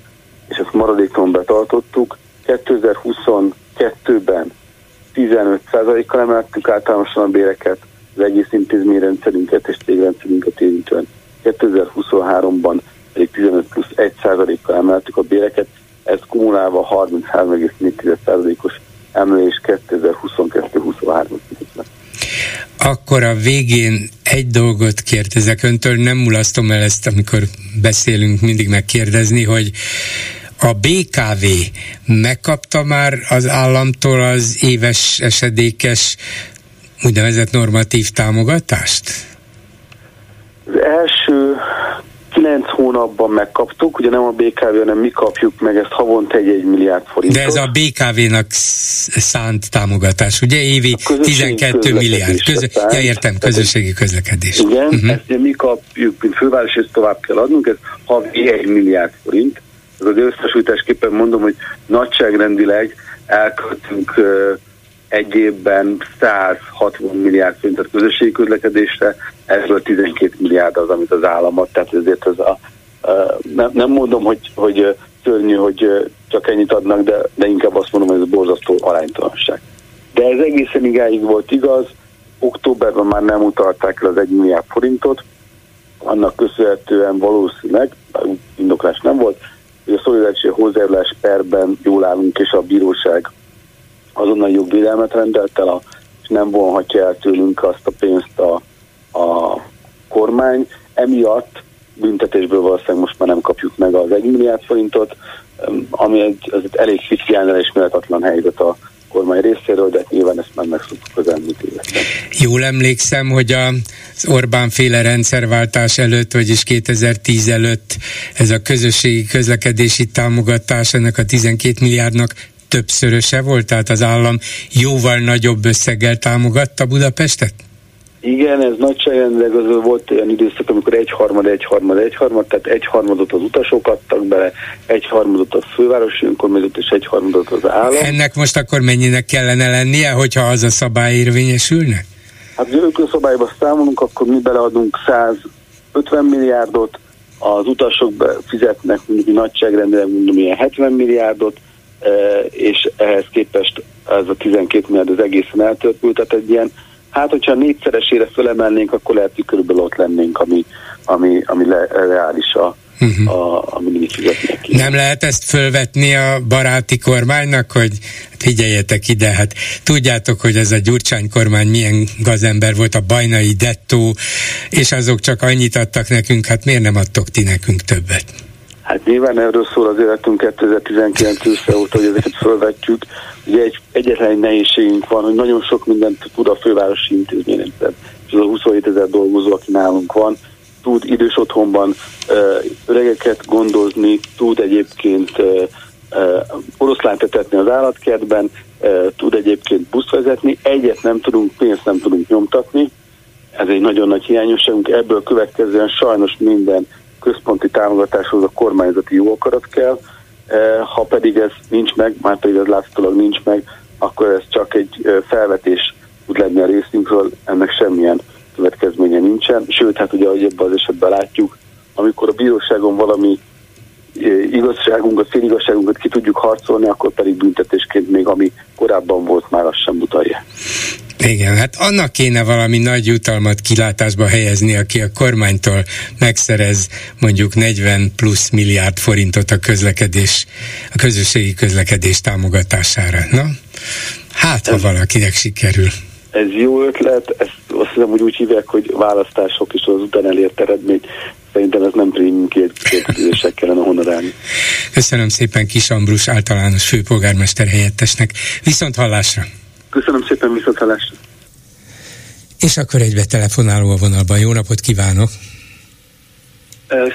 és ezt maradékon betartottuk. 2022-ben 15%-kal emeltük általánosan a béreket, az egész intézményrendszerünket és cégrendszerünket érintően. 2023-ban pedig 15 plusz 1%-kal emeltük a béreket, ez kumulálva 33,4%-os emelés 2022-23 akkor a végén egy dolgot kérdezek öntől, nem mulasztom el ezt, amikor beszélünk, mindig megkérdezni, hogy a BKV megkapta már az államtól az éves esedékes úgynevezett normatív támogatást? Az első hónapban megkaptuk, ugye nem a BKV, hanem mi kapjuk meg ezt havonta egy 1 milliárd forintot. De ez a BKV-nak szánt támogatás, ugye évi 12 milliárd. Közö... Ja, értem, közösségi közlekedés. Igen, uh-huh. ezt ugye mi kapjuk, mint főváros, ezt tovább kell adnunk, ez havi 1 milliárd forint. Ez az összesültésképpen mondom, hogy nagyságrendileg elköltünk egy évben 160 milliárd forintot közösségi közlekedésre, ebből 12 milliárd az, amit az állam tehát ezért ez a, nem, nem mondom, hogy, hogy szörnyű, hogy csak ennyit adnak, de, de inkább azt mondom, hogy ez borzasztó aránytalanság. De ez egészen igáig volt igaz, októberben már nem utalták el az 1 milliárd forintot, annak köszönhetően valószínűleg, indoklás nem volt, hogy a szolidaritási hozzájárulás perben jól állunk, és a bíróság azonnal jogvédelmet rendelt el, és nem vonhatja el tőlünk azt a pénzt a, a kormány. Emiatt büntetésből valószínűleg most már nem kapjuk meg az 1 milliárd forintot, ami egy, az egy elég fityelnel és méltatlan helyzet a kormány részéről, de nyilván ezt már megszoktuk az elmúlt években. Jól emlékszem, hogy az Orbán féle rendszerváltás előtt, vagyis 2010 előtt ez a közösségi közlekedési támogatás ennek a 12 milliárdnak többszöröse volt, tehát az állam jóval nagyobb összeggel támogatta Budapestet? Igen, ez nagyságrendileg az volt olyan időszak, amikor egyharmad, egyharmad, egyharmad, tehát egyharmadot az utasok adtak bele, egyharmadot a fővárosi önkormányzat és egyharmadot az állam. Ennek most akkor mennyinek kellene lennie, hogyha az a szabály érvényesülne? Hát az önkorszabályba számolunk, akkor mi beleadunk 150 milliárdot, az utasok fizetnek mondjuk nagyságrendileg mondom ilyen 70 milliárdot, és ehhez képest ez a 12 milliárd az egészen eltörpült, tehát egy ilyen Hát, hogyha négyszeresére fölemelnénk, akkor lehet, hogy körülbelül ott lennénk, ami, ami, ami le, reális a, uh-huh. a, ami mi ki. Nem lehet ezt fölvetni a baráti kormánynak, hogy figyeljetek ide, hát tudjátok, hogy ez a Gyurcsány kormány milyen gazember volt, a bajnai dettó, és azok csak annyit adtak nekünk, hát miért nem adtok ti nekünk többet? Hát nyilván erről szól az életünk 2019 ősze óta, hogy ezeket fölvetjük. Ugye egy, egyetlen egy nehézségünk van, hogy nagyon sok mindent tud a fővárosi intézményrendszer. És az a 27 ezer dolgozó, aki nálunk van, tud idős otthonban öregeket gondozni, tud egyébként oroszlánt etetni az állatkertben, tud egyébként buszt vezetni, egyet nem tudunk, pénzt nem tudunk nyomtatni, ez egy nagyon nagy hiányosságunk, ebből következően sajnos minden központi támogatáshoz a kormányzati jó akarat kell, ha pedig ez nincs meg, már pedig ez látszólag nincs meg, akkor ez csak egy felvetés tud lenni a részünkről, ennek semmilyen következménye nincsen. Sőt, hát ugye, ahogy ebben az esetben látjuk, amikor a bíróságon valami igazságunkat, féligazságunkat ki tudjuk harcolni, akkor pedig büntetésként még ami korábban volt, már azt sem mutatja. Igen, hát annak kéne valami nagy jutalmat kilátásba helyezni, aki a kormánytól megszerez mondjuk 40 plusz milliárd forintot a közlekedés, a közösségi közlekedés támogatására. Na, hát ha valakinek sikerül. Ez jó ötlet, ezt azt hiszem, hogy úgy hívják, hogy választások és az után elért eredmény. Szerintem ez nem prémium kérdések kellene honorálni. Köszönöm szépen Kis Ambrus általános főpolgármester helyettesnek. Viszont hallásra! Köszönöm szépen, viszont hallásra! És akkor egybe telefonáló a vonalban. Jó napot kívánok!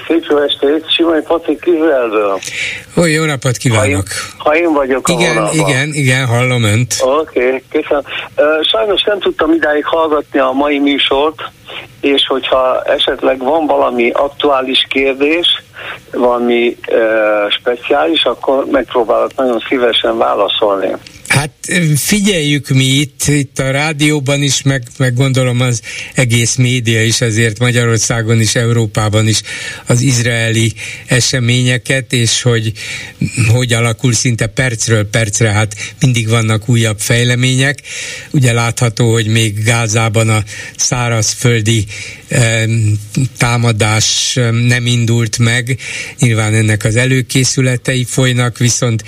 Szép jó estét, Simai Patrik Izraelből. Ó, jó napot kívánok! Ha én, ha én vagyok igen, a vonalban. Igen, igen, hallom önt. Oké, okay, köszönöm. Sajnos nem tudtam idáig hallgatni a mai műsort, és hogyha esetleg van valami aktuális kérdés, valami uh, speciális, akkor megpróbálok nagyon szívesen válaszolni. Hát figyeljük mi itt, itt a rádióban is, meg, meg gondolom az egész média is, azért Magyarországon is, Európában is az izraeli eseményeket, és hogy hogy alakul szinte percről percre, hát mindig vannak újabb fejlemények. Ugye látható, hogy még Gázában a szárazföldi eh, támadás nem indult meg, nyilván ennek az előkészületei folynak, viszont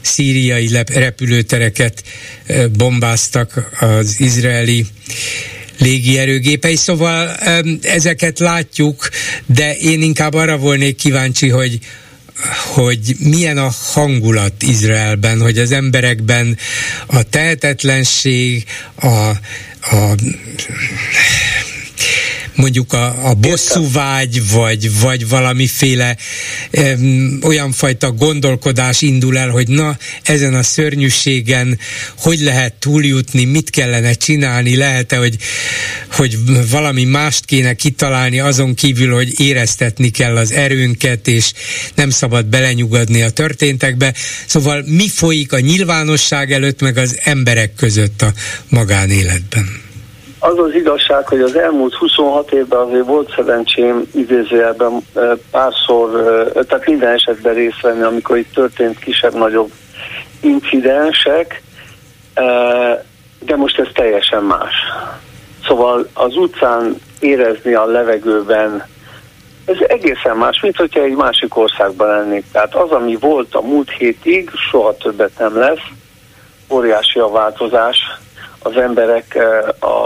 szíriai repülőtereket bombáztak az izraeli légierőgépei, szóval ezeket látjuk, de én inkább arra volnék kíváncsi, hogy hogy milyen a hangulat Izraelben, hogy az emberekben a tehetetlenség, a, a mondjuk a, a bosszúvágy, vagy, vagy valamiféle um, olyan fajta gondolkodás indul el, hogy na, ezen a szörnyűségen hogy lehet túljutni, mit kellene csinálni, lehet-e, hogy, hogy valami mást kéne kitalálni, azon kívül, hogy éreztetni kell az erőnket, és nem szabad belenyugodni a történtekbe. Szóval mi folyik a nyilvánosság előtt, meg az emberek között a magánéletben? Az az igazság, hogy az elmúlt 26 évben azért volt szerencsém idézőjelben párszor, tehát minden esetben részt venni, amikor itt történt kisebb-nagyobb incidensek, de most ez teljesen más. Szóval az utcán érezni a levegőben, ez egészen más, mint hogyha egy másik országban lennék. Tehát az, ami volt a múlt hétig, soha többet nem lesz, óriási a változás, az emberek a,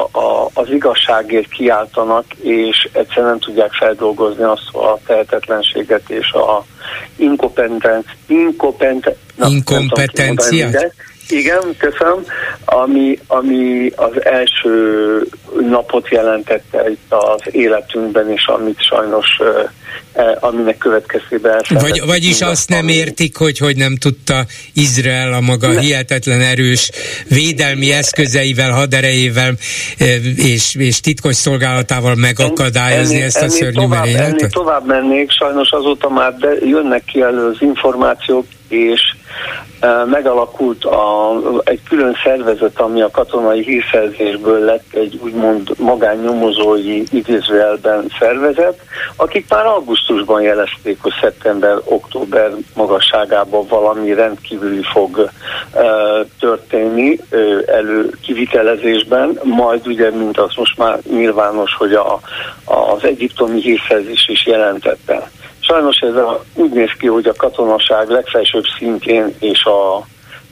az igazságért kiáltanak, és egyszerűen nem tudják feldolgozni azt a tehetetlenséget és a inkompetenc, inkompetenc, inkompetenciát. Igen, köszönöm. Ami, ami az első napot jelentette itt az életünkben, és amit sajnos e, aminek következtében Vagy, Vagyis azt nem értik, hogy hogy nem tudta Izrael a maga ne. hihetetlen erős védelmi eszközeivel, haderejével és, és titkos szolgálatával megakadályozni ennél, ezt a szörnyű merényletet? Ennél tovább mennék, sajnos azóta már be, jönnek ki elő az információk, és megalakult a, egy külön szervezet, ami a katonai hírszerzésből lett egy úgymond magánnyomozói idézőjelben szervezet, akik már augusztusban jelezték, hogy szeptember-október magasságában valami rendkívüli fog uh, történni uh, elő kivitelezésben, majd ugye, mint az most már nyilvános, hogy a, az egyiptomi hírszerzés is jelentette. Sajnos ez a, úgy néz ki, hogy a katonaság legfelsőbb szintjén és a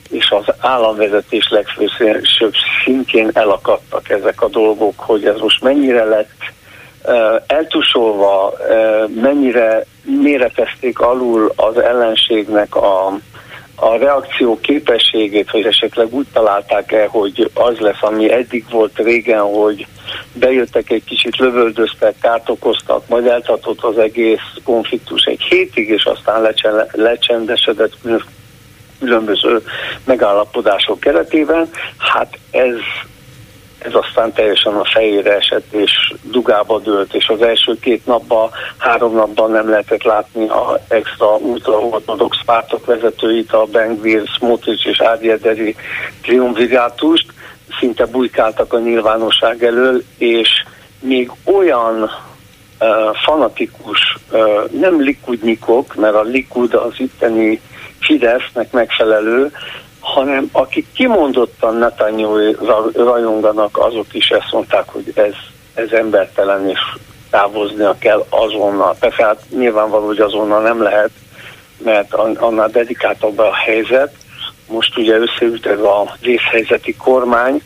és az államvezetés legfelsőbb szintjén elakadtak ezek a dolgok, hogy ez most mennyire lett uh, eltusolva, uh, mennyire méretezték alul az ellenségnek a, a reakció képességét, hogy esetleg úgy találták-e, hogy az lesz, ami eddig volt régen, hogy bejöttek egy kicsit, lövöldöztek, kárt okoztak, majd eltartott az egész konfliktus egy hétig, és aztán lecsendesedett különböző megállapodások keretében. Hát ez ez aztán teljesen a fejére esett, és dugába dőlt, és az első két napban, három napban nem lehetett látni a extra ultraortodox pártok vezetőit, a Bengvir, Smotrich és Árjederi triumvirátust, szinte bujkáltak a nyilvánosság elől, és még olyan uh, fanatikus, uh, nem likudnyikok, mert a likud az itteni Fidesznek megfelelő, hanem akik kimondottan Netanyahu rajonganak, azok is ezt mondták, hogy ez, ez embertelen és távoznia kell azonnal. Persze hát nyilvánvaló, hogy azonnal nem lehet, mert annál dedikáltabb a helyzet. Most ugye összeült ez a vészhelyzeti kormány,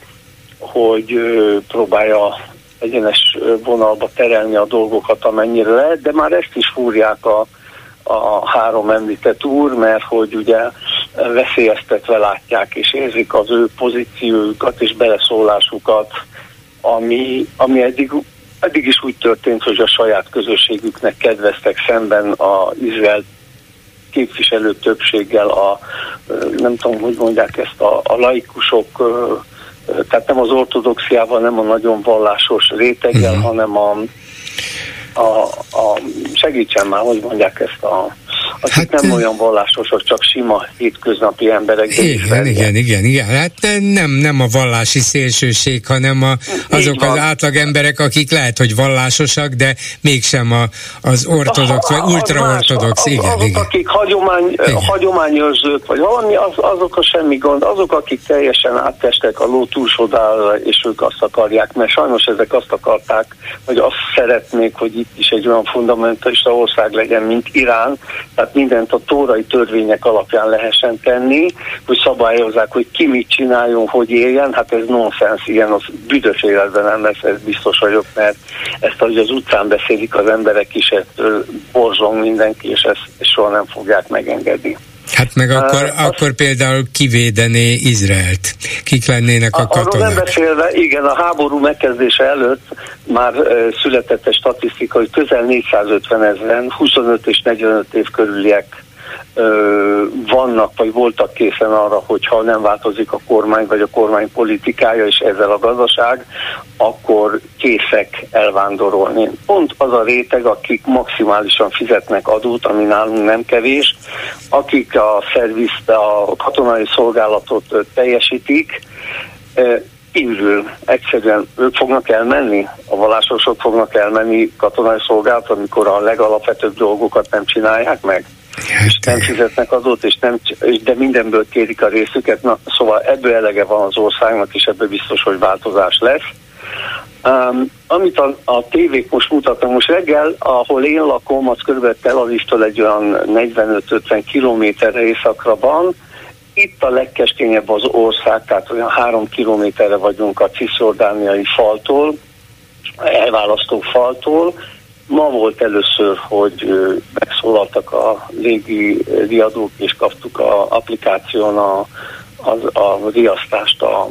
hogy próbálja egyenes vonalba terelni a dolgokat, amennyire lehet, de már ezt is fúrják a, a három említett úr, mert hogy ugye veszélyeztetve látják és érzik az ő pozíciójukat és beleszólásukat, ami, ami eddig, eddig is úgy történt, hogy a saját közösségüknek kedveztek szemben a Izrael képviselő többséggel a, nem tudom, hogy mondják ezt, a, a laikusok, tehát nem az ortodoxiával, nem a nagyon vallásos réteggel, uh-huh. hanem a, a, a segítsen már, hogy mondják ezt a akik hát, nem olyan vallásosak, csak sima hétköznapi emberek. Igen, igen, igen, igen. Hát nem, nem a vallási szélsőség, hanem a, azok az átlag emberek, akik lehet, hogy vallásosak, de mégsem a, az ortodox, vagy ultraortodox. Igen, azok, igen. akik hagyomány, igen. hagyományőrzők, vagy valami, az, azok a semmi gond. Azok, akik teljesen áttestek a ló túlsodára, és ők azt akarják, mert sajnos ezek azt akarták, hogy azt szeretnék, hogy itt is egy olyan fundamentalista ország legyen, mint Irán, tehát mindent a tórai törvények alapján lehessen tenni, hogy szabályozzák, hogy ki mit csináljon, hogy éljen, hát ez nonsens, ilyen az büdös életben nem lesz, ez biztos vagyok, mert ezt, ahogy az utcán beszélik az emberek is, ettől borzong mindenki, és ezt soha nem fogják megengedni. Hát meg akkor, uh, akkor például kivédené Izraelt. Kik lennének a, a katonák? Arról nem beszélve, igen, a háború megkezdése előtt már uh, született egy statisztika, hogy közel 450 ezeren, 25 és 45 év körüliek vannak, vagy voltak készen arra, hogyha nem változik a kormány, vagy a kormány politikája, és ezzel a gazdaság, akkor készek elvándorolni. Pont az a réteg, akik maximálisan fizetnek adót, ami nálunk nem kevés, akik a szervizt, a katonai szolgálatot teljesítik, kívül egyszerűen ők fognak elmenni, a vallásosok fognak elmenni katonai szolgálat, amikor a legalapvetőbb dolgokat nem csinálják meg és nem fizetnek adót, és nem, de mindenből kérik a részüket. Na, szóval ebből elege van az országnak, és ebből biztos, hogy változás lesz. Um, amit a, a tévék most mutatnak, most reggel, ahol én lakom, az kb. Tel Avivtól egy olyan 45-50 kilométerre északra van, itt a legkeskényebb az ország, tehát olyan három kilométerre vagyunk a cisziordániai faltól, elválasztó faltól, Ma volt először, hogy megszólaltak a légi riadók, és kaptuk a applikáción a, a, a riasztást a,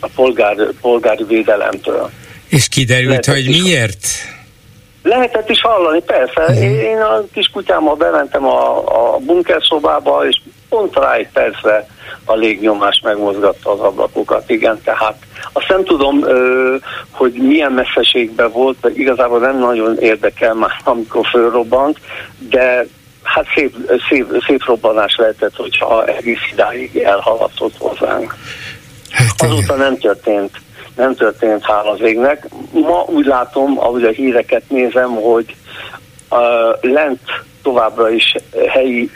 a polgár, polgári védelemtől. És kiderült, Lehetett hogy is, miért? Lehetett is hallani, persze. Uh-huh. Én a kis kutyámmal bementem a, a bunkerszobába, és pont rá egy percre a légnyomás megmozgatta az ablakokat, igen, tehát azt nem tudom, hogy milyen messzeségben volt, de igazából nem nagyon érdekel már, amikor fölrobbant, de hát szép, szép, szép robbanás lehetett, hogyha egész idáig elhaladtott hozzánk. Hát, Azóta nem történt, nem történt hála az égnek. Ma úgy látom, ahogy a híreket nézem, hogy uh, lent továbbra is helyi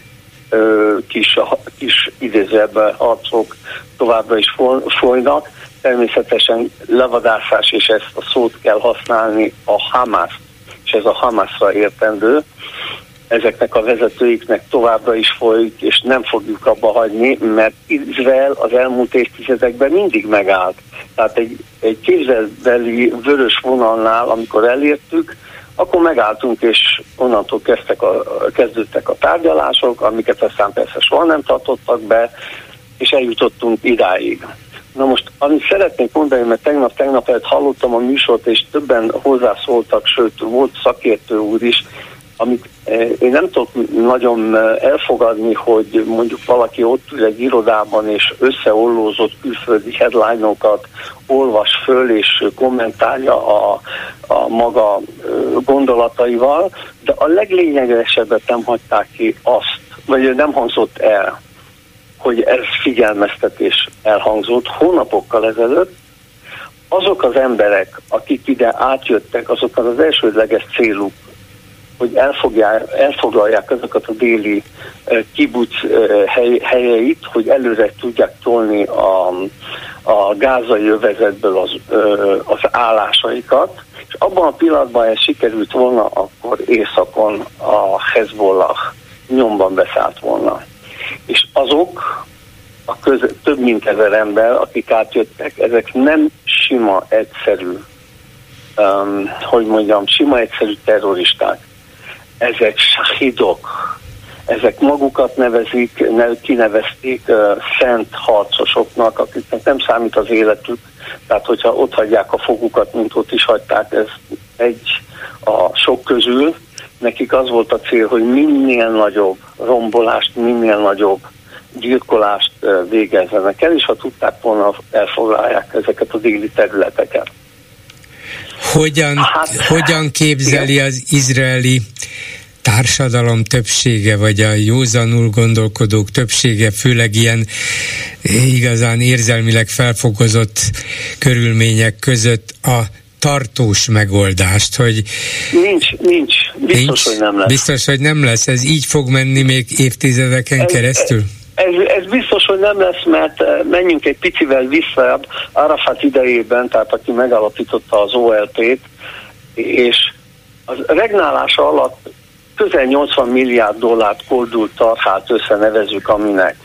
kis, kis idézőben harcok továbbra is folynak. Természetesen levadászás, és ezt a szót kell használni a Hamas, és ez a Hamasra értendő. Ezeknek a vezetőiknek továbbra is folyik, és nem fogjuk abba hagyni, mert Izrael az elmúlt évtizedekben mindig megállt. Tehát egy, egy képzelbeli vörös vonalnál, amikor elértük, akkor megálltunk, és onnantól kezdtek a, kezdődtek a tárgyalások, amiket aztán persze soha nem tartottak be, és eljutottunk idáig. Na most, amit szeretnék mondani, mert tegnap, tegnap előtt hallottam a műsort, és többen hozzászóltak, sőt, volt szakértő úr is, amit eh, én nem tudok nagyon eh, elfogadni, hogy mondjuk valaki ott ül egy irodában és összeollózott külföldi headline-okat olvas föl és kommentálja a, a maga eh, gondolataival, de a leglényegesebbet nem hagyták ki azt, vagy nem hangzott el, hogy ez figyelmeztetés elhangzott hónapokkal ezelőtt, azok az emberek, akik ide átjöttek, azoknak az elsődleges céluk, hogy elfogják, elfoglalják azokat a déli kibuc hely, helyeit, hogy előre tudják tolni a, a gázai övezetből az, az állásaikat, és abban a pillanatban ez sikerült volna, akkor északon a Hezbollah nyomban beszállt volna. És azok, a köz, több mint ezer ember, akik átjöttek, ezek nem sima, egyszerű, um, hogy mondjam, sima, egyszerű terroristák. Ezek sahidok, ezek magukat nevezik, kinevezték uh, szent harcosoknak, akiknek nem számít az életük, tehát hogyha ott hagyják a fogukat, mint ott is hagyták, ez egy a sok közül, nekik az volt a cél, hogy minél nagyobb rombolást, minél nagyobb gyilkolást végezzenek el, és ha tudták volna, elfoglalják ezeket a déli területeket. Hogyan, hát, hogyan képzeli igen? az izraeli társadalom többsége, vagy a józanul gondolkodók többsége, főleg ilyen igazán érzelmileg felfogozott körülmények között a tartós megoldást, hogy... Nincs, nincs. Biztos, nincs? hogy nem lesz. Biztos, hogy nem lesz. Ez így fog menni még évtizedeken ez, keresztül? Ez, ez biztos, hogy nem lesz, mert eh, menjünk egy picivel vissza Arafat idejében, tehát aki megalapította az OLP-t, és az regnálása alatt közel 80 milliárd dollárt koldult tarhált össze, nevezük aminek.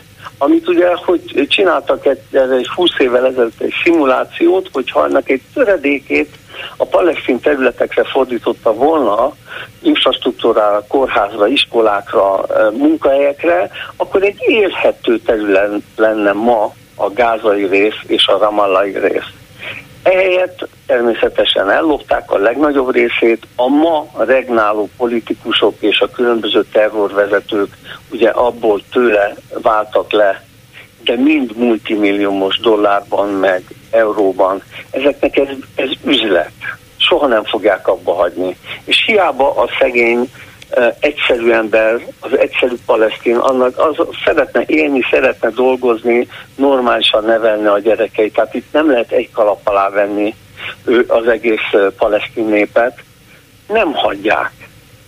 Amit ugye, hogy csináltak egy, egy 20 évvel ezelőtt egy szimulációt, hogyha ennek egy töredékét a palesztin területekre fordította volna, infrastruktúrára, kórházra, iskolákra, munkahelyekre, akkor egy élhető terület lenne ma a gázai rész és a ramallai rész. Ehelyett természetesen ellopták a legnagyobb részét, a ma regnáló politikusok és a különböző terrorvezetők ugye abból tőle váltak le, de mind multimilliómos dollárban meg euróban. Ezeknek ez, ez üzlet. Soha nem fogják abba hagyni. És hiába a szegény egyszerű ember, az egyszerű palesztin, annak az szeretne élni, szeretne dolgozni, normálisan nevelni a gyerekeit. Tehát itt nem lehet egy kalap alá venni ő az egész palesztin népet. Nem hagyják.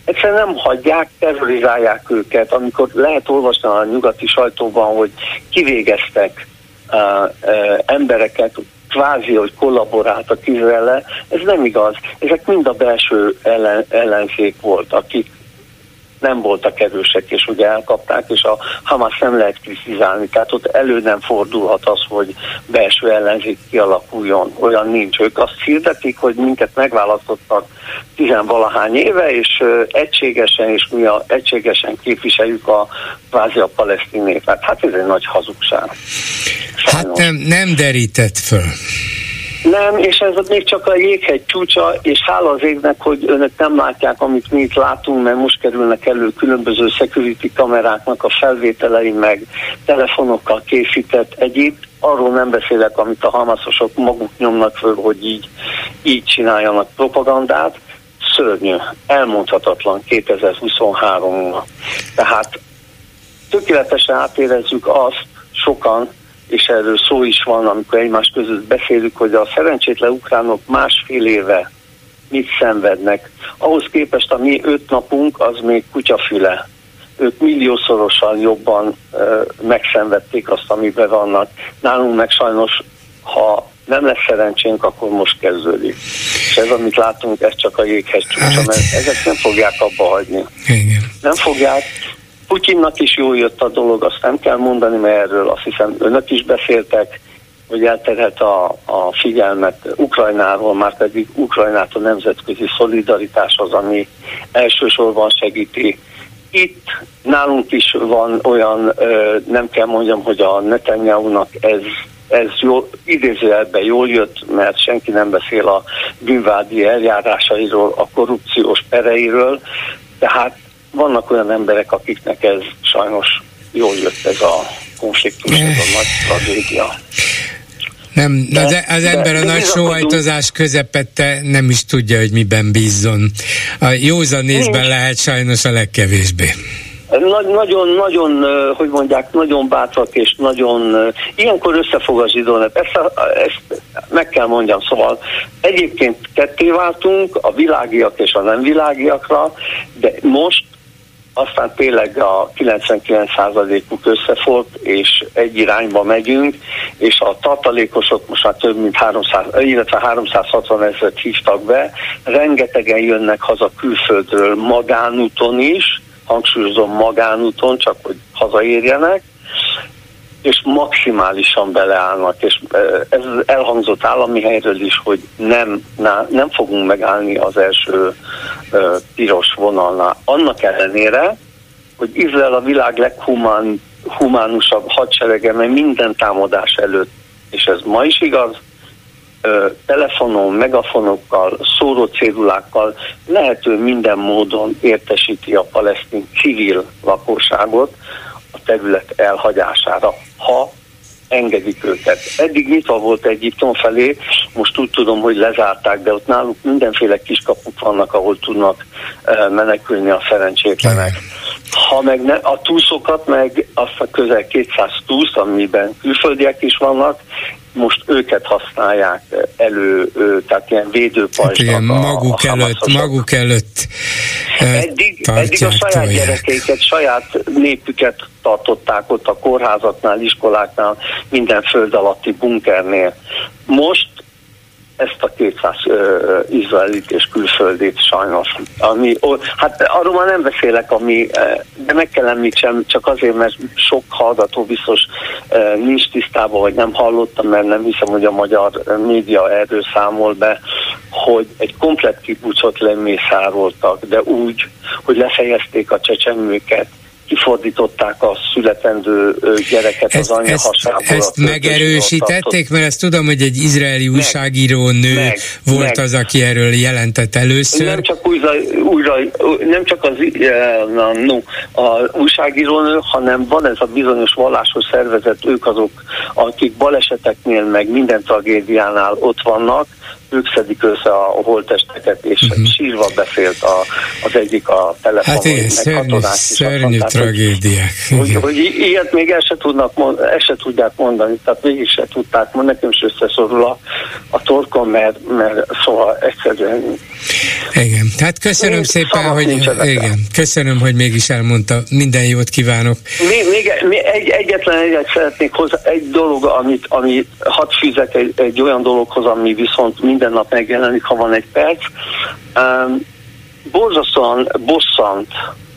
Egyszerűen nem hagyják, terrorizálják őket. Amikor lehet olvasni a nyugati sajtóban, hogy kivégeztek uh, uh, embereket, kvázi, hogy kollaboráltak Izrael ez nem igaz. Ezek mind a belső ellen, ellenzék volt, akik nem voltak erősek, és ugye elkapták, és a Hamas nem lehet kritizálni, tehát ott elő nem fordulhat az, hogy belső ellenzék kialakuljon. Olyan nincs. Ők azt hirdetik, hogy minket megválasztottak tizenvalahány éve, és egységesen, és mi a, egységesen képviseljük a kvázi a palesztin népet. Hát ez egy nagy hazugság. Sajnos. Hát nem, nem derített föl. Nem, és ez még csak a jéghegy csúcsa, és hála az égnek, hogy önök nem látják, amit mi itt látunk, mert most kerülnek elő különböző security kameráknak a felvételei, meg telefonokkal készített egyéb. Arról nem beszélek, amit a hamaszosok maguk nyomnak föl, hogy így, így csináljanak propagandát. Szörnyű, elmondhatatlan 2023-ban. Tehát tökéletesen átérezzük azt, sokan, és erről szó is van, amikor egymás között beszélünk, hogy a szerencsétlen ukránok másfél éve mit szenvednek. Ahhoz képest a mi öt napunk az még kutyafüle. Ők milliószorosan jobban ö, megszenvedték azt, amiben vannak. Nálunk meg sajnos, ha nem lesz szerencsénk, akkor most kezdődik. És ez, amit látunk, ez csak a jéghez csúcsa, mert ezek nem fogják abba hagyni. Nem fogják, Putyinnak is jól jött a dolog, azt nem kell mondani, mert erről azt hiszem önök is beszéltek, hogy elterhet a, a figyelmet Ukrajnáról, már pedig Ukrajnát a nemzetközi szolidaritás az, ami elsősorban segíti. Itt nálunk is van olyan, nem kell mondjam, hogy a Netanyahu-nak ez ez jó, idézőjelben jól jött, mert senki nem beszél a bűnvádi eljárásairól, a korrupciós pereiről, Tehát vannak olyan emberek, akiknek ez sajnos jól jött ez a konfliktus, ez a nagy tragédia. Nem, de, az, az ember a nagy sóhajtozás közepette nem is tudja, hogy miben bízzon. A józan nézben lehet sajnos a legkevésbé. Nagyon-nagyon, hogy mondják, nagyon bátrak és nagyon, ilyenkor összefog a zsidónet. Ezt, ezt meg kell mondjam, szóval egyébként ketté váltunk a világiak és a nem világiakra, de most aztán tényleg a 99%-uk összefort, és egy irányba megyünk, és a tartalékosok most már több mint 300, illetve 360 ezeret hívtak be, rengetegen jönnek haza külföldről magánúton is, hangsúlyozom magánúton, csak hogy hazaérjenek, és maximálisan beleállnak, és ez elhangzott állami helyről is, hogy nem, nem fogunk megállni az első piros vonalnál. Annak ellenére, hogy Izrael a világ leghumánusabb hadserege, mert minden támadás előtt, és ez ma is igaz, telefonon, megafonokkal, szóró cédulákkal lehető minden módon értesíti a palesztin civil lakosságot a terület elhagyására, ha engedik őket. Eddig nyitva volt Egyiptom felé, most úgy tudom, hogy lezárták, de ott náluk mindenféle kiskapuk vannak, ahol tudnak menekülni a szerencsétlenek. Ha meg ne, a túszokat, meg azt a közel 200 túsz, amiben külföldiek is vannak, most őket használják elő, tehát ilyen védőpajzsnak. Hát igen, maguk a, a előtt, maguk előtt eddig, eddig a saját tolják. gyerekeiket, saját népüket tartották ott a kórházaknál, iskoláknál, minden föld alatti bunkernél. Most ezt a 200 uh, izraelit és külföldét sajnos. Ami, oh, hát arról már nem beszélek, ami, de meg kell említsem, csak azért, mert sok hallgató biztos uh, nincs tisztában, vagy nem hallottam, mert nem hiszem, hogy a magyar média erről számol be, hogy egy komplet kibucot lemészároltak, de úgy, hogy lefejezték a csecsemőket, kifordították a születendő gyereket ezt, az anya ezt, hasából. Ezt megerősítették, mert ezt tudom, hogy egy izraeli meg, újságíró nő meg, volt meg. az, aki erről jelentett először. Nem csak, újra, újra, nem csak az na, no, a újságírónő, hanem van ez a bizonyos vallásos szervezet, ők azok, akik baleseteknél, meg minden tragédiánál ott vannak, ők szedik össze a holtesteket, és uh-huh. sírva beszélt a, az egyik a telefonon. Hát igen, szörnyű, szörnyű tragédiák. Hogy, hogy, hogy ilyet még el se, tudnak, el se tudják mondani, tehát mégis se tudták mondani, nekem is összeszorul a, a torkom, mert, mert szóval egyszerűen igen, hát köszönöm még szépen, hogy igen, köszönöm, hogy mégis elmondta. Minden jót kívánok. Még, még, még egy, egyetlen egyet szeretnék hozzá, egy dolog, amit, amit hadd fűzek egy, egy olyan dologhoz, ami viszont minden nap megjelenik, ha van egy perc. Um, borzasztóan bosszant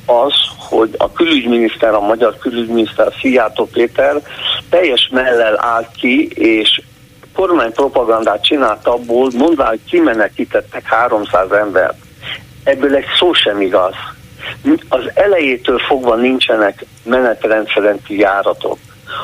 az, hogy a külügyminiszter, a magyar külügyminiszter Szijjártó Péter teljes mellel állt ki, és kormánypropagandát csinált abból, mondván, hogy kimenekítettek 300 embert. Ebből egy szó sem igaz. Az elejétől fogva nincsenek menetrendszerenti járatok.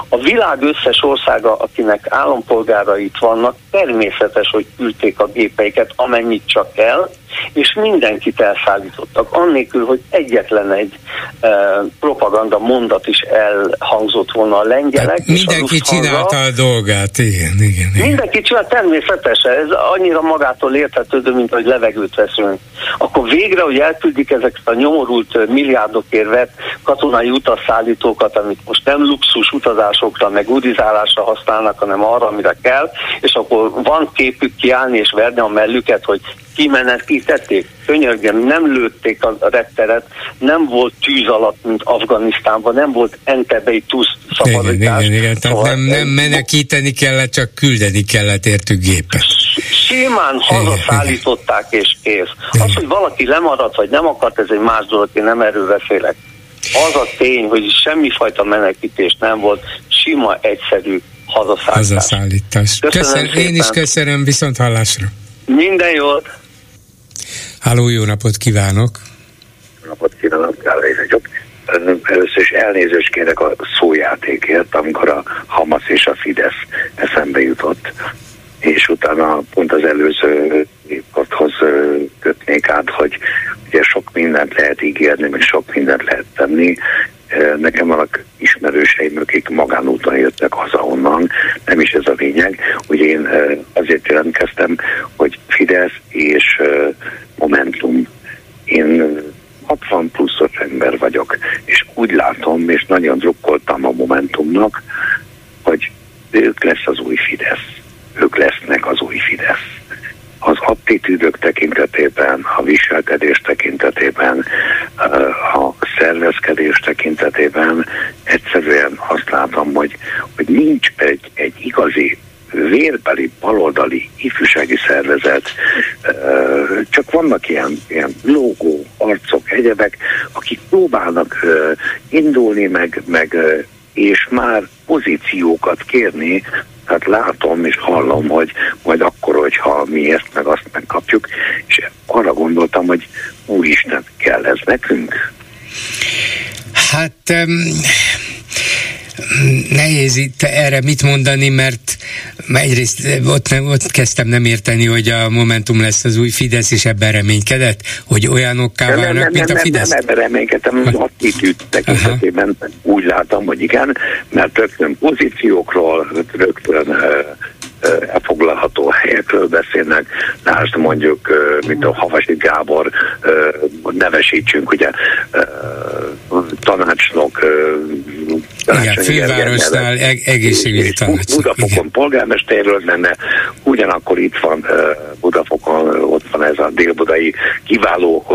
A világ összes országa, akinek állampolgárai itt vannak, természetes, hogy küldték a gépeiket, amennyit csak kell, és mindenkit elszállítottak, annélkül, hogy egyetlen egy uh, propaganda mondat is elhangzott volna a lengyelek. Tehát mindenki a csinálta a dolgát, igen, igen, igen. Mindenki csinálta, természetesen, ez annyira magától értetődő, mint hogy levegőt veszünk. Akkor végre, hogy elküldik ezeket a nyomorult milliárdokért vett katonai utasszállítókat, amit most nem luxus utazásokra, meg udizálásra használnak, hanem arra, amire kell, és akkor van képük kiállni és verni a mellüket, hogy kimenekítették, könyörgem, nem lőtték a retteret, nem volt tűz alatt, mint Afganisztánban, nem volt entebei túsz szabadítás. Igen, igen, igen. Tehát nem, nem menekíteni kellett, csak küldeni kellett értük gépet. Simán hazaszállították és kész. Az, hogy valaki lemaradt, vagy nem akart, ez egy más dolog, én nem erről beszélek. Az a tény, hogy semmifajta menekítés nem volt, sima, egyszerű hazaszállítás. Hazaszállítás. Köszönöm, köszönöm én is köszönöm, viszont hallásra. Minden jót! Háló, jó napot kívánok! Jó napot kívánok, Kállai vagyok. Először is elnézést kérek a szójátékért, amikor a Hamas és a Fidesz eszembe jutott. És utána pont az előző ponthoz kötnék át, hogy ugye sok mindent lehet ígérni, meg sok mindent lehet tenni. Nekem vannak ismerőseim, akik magánúton jöttek haza onnan, nem is ez a lényeg. Ugye én azért jelentkeztem, hogy Fidesz és Momentum. Én 60 pluszos ember vagyok, és úgy látom, és nagyon drukkoltam a Momentumnak, hogy ők lesz az új Fidesz. Ők lesznek az új Fidesz. Az attitűdök tekintetében, a viselkedés tekintetében, a szervezkedés tekintetében egyszerűen azt látom, hogy, hogy nincs egy, egy igazi vérbeli, baloldali ifjúsági szervezet, csak vannak ilyen, ilyen logó, arcok, egyebek, akik próbálnak indulni, meg, meg és már pozíciókat kérni, tehát látom és hallom, hogy majd akkor, hogyha mi ezt meg azt megkapjuk, és arra gondoltam, hogy úristen, kell ez nekünk? Hát um, nehéz itt erre mit mondani, mert egyrészt ott, nem, ott kezdtem nem érteni, hogy a Momentum lesz az új Fidesz, és ebben reménykedett, hogy olyanokká válnak, nem, nem, mint a Fidesz? Nem, nem, nem reménykedtem, az attitűd tekintetében úgy látom, hogy igen, mert rögtön pozíciókról, rögtön elfoglalható helyekről beszélnek, lásd mondjuk, mint a Havasi Gábor, nevesítsünk, ugye tanácsnok, igen, fővárosnál eg- egészségügyi tanács. Budafokon polgármesterről lenne, ugyanakkor itt van Budafokon, ott van ez a délbudai kiváló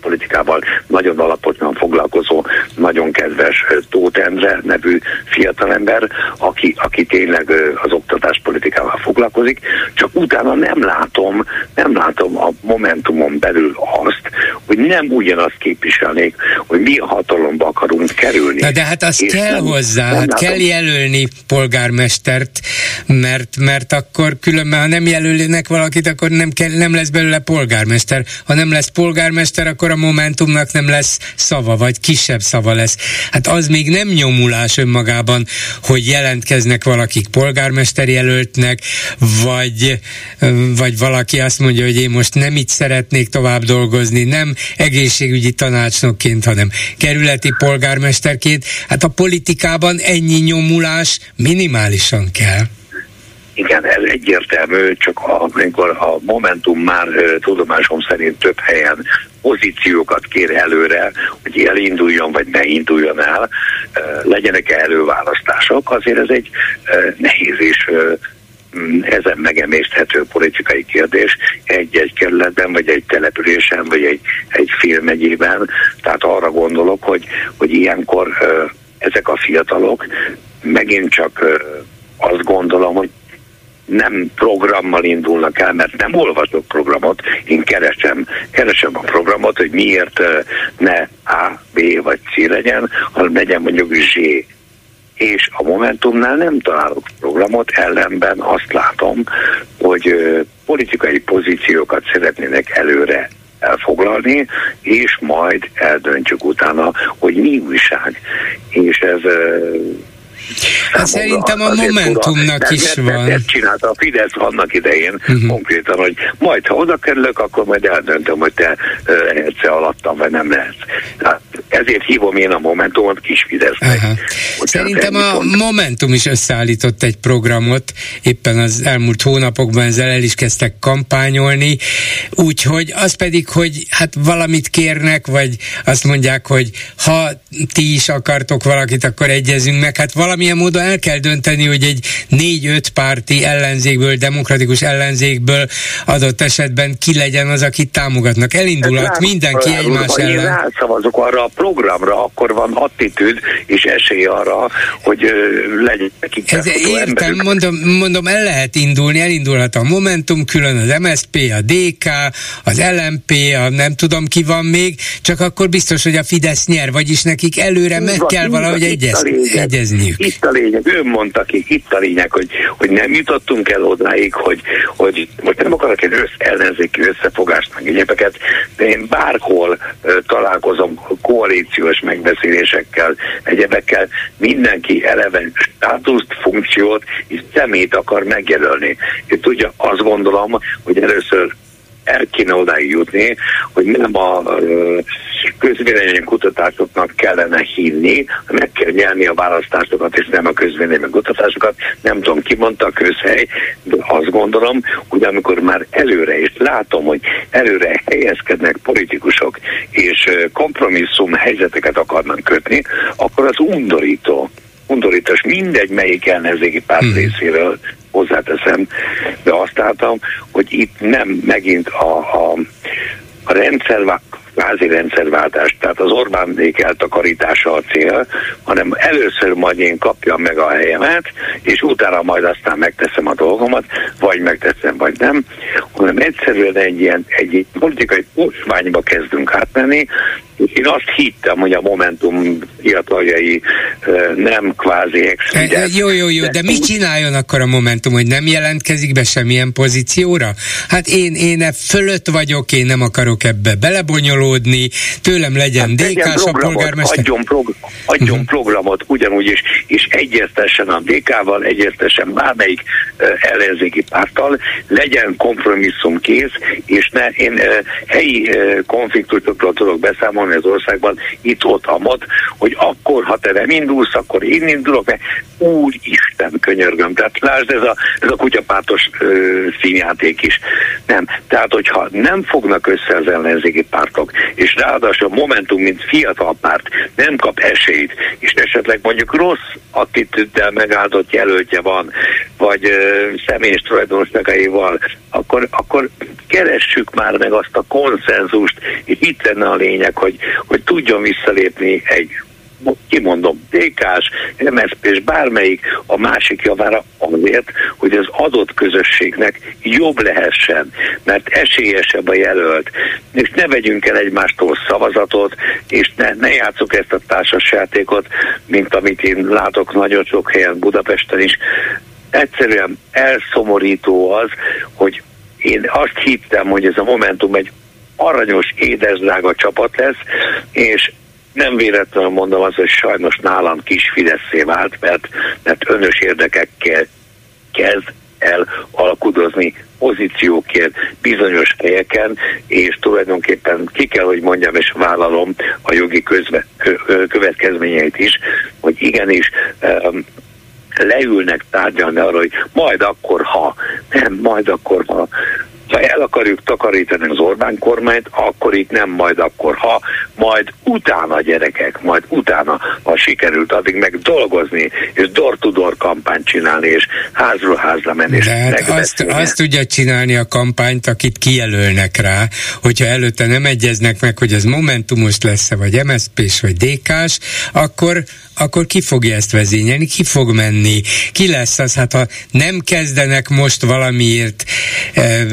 politikával nagyon alaposan foglalkozó, nagyon kedves Tóth Endre nevű fiatalember, aki, aki tényleg az oktatáspolitikával foglalkozik, csak utána nem látom, nem látom a Momentumon belül azt, hogy nem ugyanazt képviselnék, hogy mi a hatalomba akarunk kerülni. Na de hát azt kell nem, hozzá, nem hát látom. kell jelölni polgármestert, mert, mert akkor különben, ha nem jelölnek valakit, akkor nem, kell, nem lesz belőle polgármester. Ha nem lesz polgármester, egyszer akkor a Momentumnak nem lesz szava, vagy kisebb szava lesz. Hát az még nem nyomulás önmagában, hogy jelentkeznek valakik polgármester jelöltnek, vagy, vagy valaki azt mondja, hogy én most nem itt szeretnék tovább dolgozni, nem egészségügyi tanácsnokként, hanem kerületi polgármesterként. Hát a politikában ennyi nyomulás minimálisan kell. Igen, ez egyértelmű, csak amikor a Momentum már tudomásom szerint több helyen pozíciókat kér előre, hogy elinduljon vagy ne induljon el, legyenek előválasztások, azért ez egy nehéz és ezen megemészthető politikai kérdés egy-egy kerületben, vagy egy településen, vagy egy, egy filmegyében. Tehát arra gondolok, hogy, hogy ilyenkor ezek a fiatalok megint csak azt gondolom, hogy nem programmal indulnak el, mert nem olvasok programot, én keresem, keresem a programot, hogy miért ne A, B vagy C legyen, hanem legyen mondjuk Z. És a Momentumnál nem találok programot, ellenben azt látom, hogy politikai pozíciókat szeretnének előre elfoglalni, és majd eldöntjük utána, hogy mi újság. És ez Hát szerintem a Momentumnak is nem, van. Ezt csinálta a Fidesz annak idején uh-huh. konkrétan, hogy majd ha oda kerülök, akkor majd eldöntöm, hogy te lehetsz alattam, vagy nem lehetsz. Tehát ezért hívom én a Momentumot kis Fidesznek. Uh-huh. Szerintem a pont. Momentum is összeállított egy programot, éppen az elmúlt hónapokban ezzel el is kezdtek kampányolni, úgyhogy az pedig, hogy hát valamit kérnek, vagy azt mondják, hogy ha ti is akartok valakit, akkor egyezünk meg, hát valami valamilyen módon el kell dönteni, hogy egy négy-öt párti ellenzékből, demokratikus ellenzékből adott esetben ki legyen az, akit támogatnak. Elindulhat mindenki rá, egymás ha ellen. Ha szavazok arra a programra, akkor van attitűd és esély arra, hogy legyen nekik Ez Értem, mondom, mondom, el lehet indulni, elindulhat a Momentum, külön az MSP, a DK, az LMP, a nem tudom ki van még, csak akkor biztos, hogy a Fidesz nyer, vagyis nekik előre meg kell valahogy egyez, egyezniük itt a lényeg, ő mondta ki, itt a lényeg, hogy, hogy nem jutottunk el odáig, hogy, hogy most nem akarok egy össz, ellenzéki összefogást meg egyébeket, de én bárhol találom találkozom koalíciós megbeszélésekkel, egyebekkel, mindenki eleve státuszt, funkciót és szemét akar megjelölni. És tudja, azt gondolom, hogy először el kéne odáig jutni, hogy nem a közvélemény kutatásoknak kellene hinni, meg kell nyerni a választásokat, és nem a közvélemény kutatásokat. Nem tudom, ki mondta a közhely, de azt gondolom, hogy amikor már előre, és látom, hogy előre helyezkednek politikusok, és kompromisszum helyzeteket akarnak kötni, akkor az undorító undorítós, mindegy melyik ellenzéki párt hmm. részéről hozzáteszem, de azt láttam, hogy itt nem megint a, a, a rendszer kvázi rendszerváltás, tehát az Orbánék eltakarítása a cél, hanem először majd én kapjam meg a helyemet, és utána majd aztán megteszem a dolgomat, vagy megteszem, vagy nem, hanem egyszerűen egy ilyen egy politikai posványba kezdünk átmenni, én azt hittem, hogy a Momentum fiataljai nem kvázi ex e, e, Jó, jó, jó, de, de mit csináljon akkor a Momentum, hogy nem jelentkezik be semmilyen pozícióra? Hát én, én e fölött vagyok, én nem akarok ebbe belebonyolódni, tőlem legyen hát DK-s a polgármester. Adjon, prog- adjon uh-huh. programot ugyanúgy is, és egyeztessen a DK-val, egyeztessen bármelyik uh, ellenzéki párttal, legyen kompromisszum kész, és ne, én uh, helyi uh, konfliktusokról tudok beszámolni, van az országban, itt, ott, amott, hogy akkor, ha te nem indulsz, akkor én indulok, mert úgy Isten könyörgöm. Tehát lásd, ez a, ez a kutyapártos ö, színjáték is. Nem. Tehát, hogyha nem fognak össze az ellenzéki pártok, és ráadásul a Momentum, mint fiatal párt nem kap esélyt, és esetleg mondjuk rossz attitűddel megáldott jelöltje van, vagy ö, személyes tulajdonságaival, akkor, akkor keressük már meg azt a konszenzust, és itt lenne a lényeg, hogy, hogy tudjon visszalépni egy kimondom, DK-s, MSZP és bármelyik a másik javára azért, hogy az adott közösségnek jobb lehessen, mert esélyesebb a jelölt, és ne vegyünk el egymástól szavazatot, és ne, ne játsszuk ezt a társasjátékot, mint amit én látok nagyon sok helyen Budapesten is. Egyszerűen elszomorító az, hogy én azt hittem, hogy ez a Momentum egy aranyos, édesdrága csapat lesz, és nem véletlenül mondom az, hogy sajnos nálam kis Fideszé vált, mert, mert önös érdekekkel kezd el alkudozni pozíciókért bizonyos helyeken, és tulajdonképpen ki kell, hogy mondjam, és vállalom a jogi közve, következményeit is, hogy igenis um, leülnek tárgyalni arra, hogy majd akkor, ha, nem, majd akkor, ha ha el akarjuk takarítani az Orbán kormányt, akkor itt nem majd akkor, ha majd utána gyerekek, majd utána, ha sikerült addig meg dolgozni, és door-to-door kampányt csinálni, és házról házra menni. De hát azt, azt tudja csinálni a kampányt, akit kijelölnek rá, hogyha előtte nem egyeznek meg, hogy ez Momentumos lesz-e, vagy MSZP-s, vagy DK-s, akkor akkor ki fogja ezt vezényelni, ki fog menni, ki lesz az, hát ha nem kezdenek most valamiért e,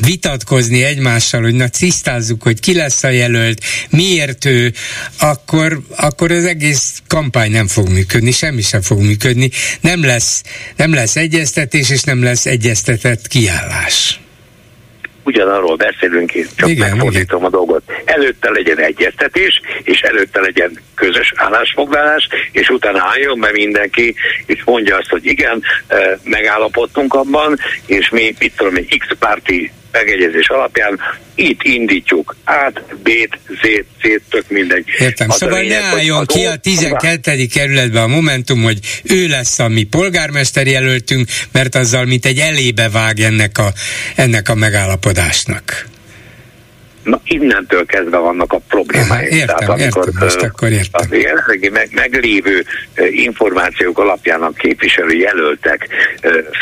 vitatkozni egymással, hogy na tisztázzuk, hogy ki lesz a jelölt, miért ő, akkor, akkor az egész kampány nem fog működni, semmi sem fog működni, nem lesz, nem lesz egyeztetés, és nem lesz egyeztetett kiállás ugyanarról beszélünk, én csak igen, megfordítom igen. a dolgot. Előtte legyen egyeztetés, és előtte legyen közös állásfoglalás, és utána álljon be mindenki, és mondja azt, hogy igen, megállapodtunk abban, és mi, mit tudom, egy X-párti megegyezés alapján itt indítjuk át, B-t, Z-t, C-t, tök mindegy. Értem, az szóval ne álljon ki a 12. kerületben a Momentum, hogy ő lesz a mi polgármester jelöltünk, mert azzal mint egy elébe vág ennek a, ennek a megállapodásnak. Na, innentől kezdve vannak a problémáink. Aha, értem, Tehát amikor értem, most akkor értem. az jelenlegi meg, meglévő információk alapján a képviselő jelöltek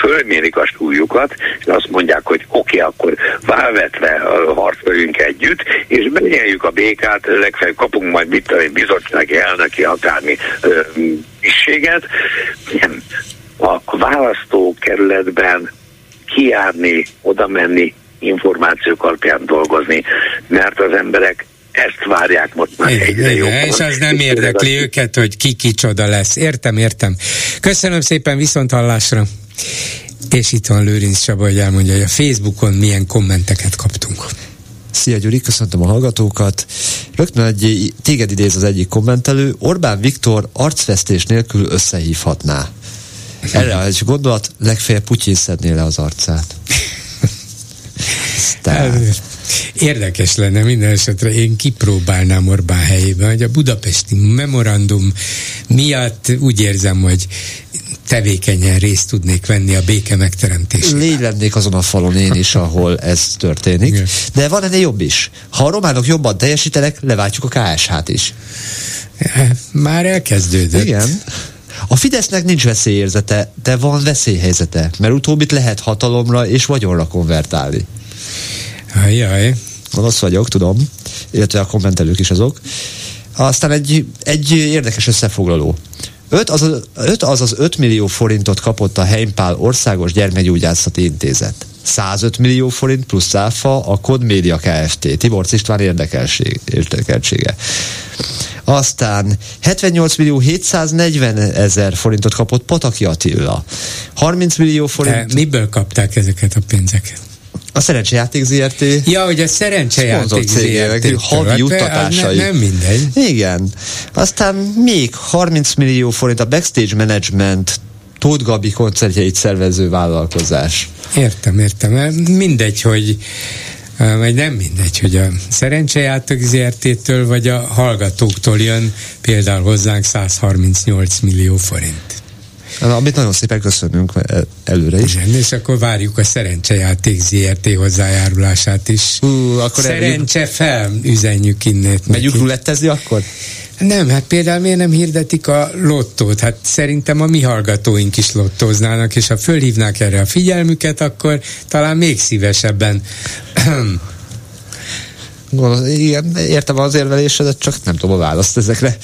fölmérik a súlyukat, és azt mondják, hogy oké, okay, akkor válvetve harcoljunk együtt, és benyeljük a békát, legfeljebb kapunk majd mit egy bizottsági elnöki akármi tisztséget. A választókerületben kiárni, oda menni, információk alapján dolgozni, mert az emberek ezt várják most már igen, egyre igen, jobban. És az nem érdekli az... őket, hogy ki kicsoda lesz. Értem, értem. Köszönöm szépen, viszont hallásra. És itt van Lőrinc Csaba, hogy elmondja, hogy a Facebookon milyen kommenteket kaptunk. Szia Gyuri, köszöntöm a hallgatókat. Rögtön egy téged idéz az egyik kommentelő. Orbán Viktor arcvesztés nélkül összehívhatná. Erre egy gondolat, legfeljebb Putyin szedné le az arcát. Tehát. Érdekes lenne minden esetre, én kipróbálnám Orbán helyében, hogy a budapesti memorandum miatt úgy érzem, hogy tevékenyen részt tudnék venni a béke megteremtésében. Légy lennék azon a falon én is, ahol ez történik. Igen. De van ennél jobb is. Ha a románok jobban teljesítenek, leváltjuk a KSH-t is. Már elkezdődött. Igen. A Fidesznek nincs veszélyérzete, de van veszélyhelyzete, mert utóbbit lehet hatalomra és vagyonra konvertálni. Ajaj. Gonosz vagyok, tudom, illetve a kommentelők is azok. Aztán egy, egy érdekes összefoglaló. 5 az, az, 5 az az 5 millió forintot kapott a Heimpál Országos Gyermekgyógyászati Intézet. 105 millió forint plusz áfa a Kod Média Kft. Tibor István érdekeltsége. Aztán 78 millió 740 ezer forintot kapott Pataki Attila. 30 millió forint... De miből kapták ezeket a pénzeket? A szerencsejáték ZRT. Ja, hogy a szerencsejáték ZRT. Havi hát juttatásai. Nem, nem mindegy. Igen. Aztán még 30 millió forint a backstage management Tóth Gabi koncertjeit szervező vállalkozás. Értem, értem. Mindegy, hogy vagy nem mindegy, hogy a szerencsejátok ZRT-től vagy a hallgatóktól jön például hozzánk 138 millió forint. Amit nagyon szépen köszönünk előre is. Igen, és akkor várjuk a szerencsejáték ZRT hozzájárulását is. Uh, akkor Szerencse eljük... fel, üzenjük innét. Megyünk rulettezni akkor? Nem, hát például miért nem hirdetik a lottót? Hát szerintem a mi hallgatóink is lottóznának, és ha fölhívnák erre a figyelmüket, akkor talán még szívesebben igen, értem az érvelésedet, csak nem tudom a választ ezekre.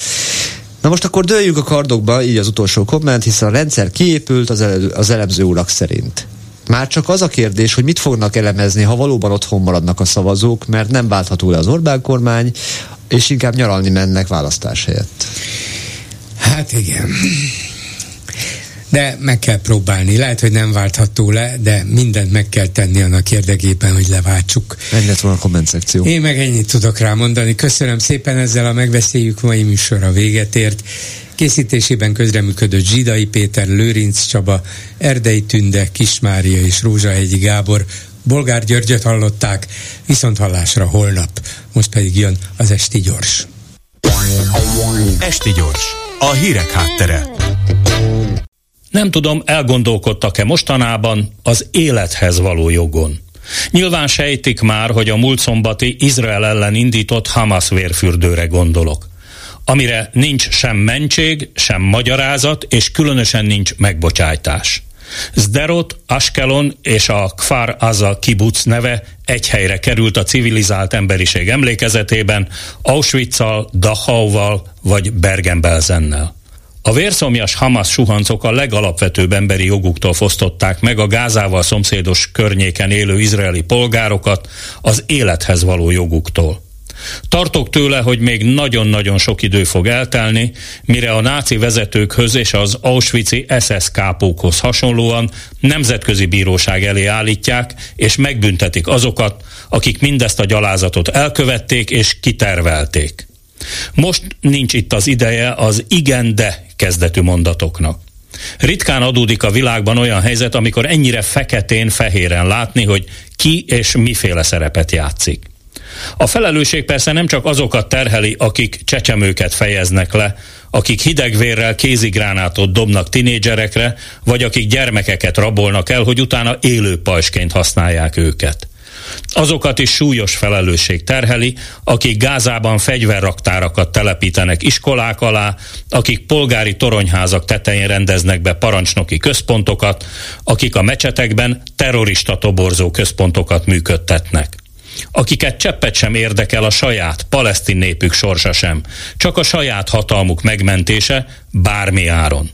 Na most akkor dőljünk a kardokba, így az utolsó komment, hiszen a rendszer kiépült az, ele- az elemző urak szerint. Már csak az a kérdés, hogy mit fognak elemezni, ha valóban otthon maradnak a szavazók, mert nem váltható le az Orbán kormány, és inkább nyaralni mennek választás helyett. Hát igen de meg kell próbálni. Lehet, hogy nem váltható le, de mindent meg kell tenni annak érdekében, hogy leváltsuk. Ennyi lett volna a komment szekció. Én meg ennyit tudok rá mondani. Köszönöm szépen ezzel a megbeszéljük mai műsor a véget ért. Készítésében közreműködött Zsidai Péter, Lőrinc Csaba, Erdei Tünde, Kismária és Rózsahegyi Gábor. Bolgár Györgyöt hallották, viszont hallásra holnap. Most pedig jön az Esti Gyors. Esti Gyors, a hírek háttere. Nem tudom, elgondolkodtak-e mostanában az élethez való jogon. Nyilván sejtik már, hogy a múlt szombati Izrael ellen indított Hamas vérfürdőre gondolok amire nincs sem mentség, sem magyarázat, és különösen nincs megbocsájtás. Zderot, Askelon és a Kfar Aza kibuc neve egy helyre került a civilizált emberiség emlékezetében, Auschwitz-al, Dachauval vagy Bergen-Belsennel. A vérszomjas Hamas suhancok a legalapvetőbb emberi joguktól fosztották meg a Gázával szomszédos környéken élő izraeli polgárokat az élethez való joguktól. Tartok tőle, hogy még nagyon-nagyon sok idő fog eltelni, mire a náci vezetőkhöz és az Auschwitz-i SS kápókhoz hasonlóan nemzetközi bíróság elé állítják, és megbüntetik azokat, akik mindezt a gyalázatot elkövették és kitervelték. Most nincs itt az ideje az igen-de kezdetű mondatoknak. Ritkán adódik a világban olyan helyzet, amikor ennyire feketén-fehéren látni, hogy ki és miféle szerepet játszik. A felelősség persze nem csak azokat terheli, akik csecsemőket fejeznek le, akik hidegvérrel kézigránátot dobnak tinédzserekre, vagy akik gyermekeket rabolnak el, hogy utána élő pajsként használják őket. Azokat is súlyos felelősség terheli, akik Gázában fegyverraktárakat telepítenek iskolák alá, akik polgári toronyházak tetején rendeznek be parancsnoki központokat, akik a mecsetekben terrorista toborzó központokat működtetnek akiket cseppet sem érdekel a saját palesztin népük sorsa sem, csak a saját hatalmuk megmentése bármi áron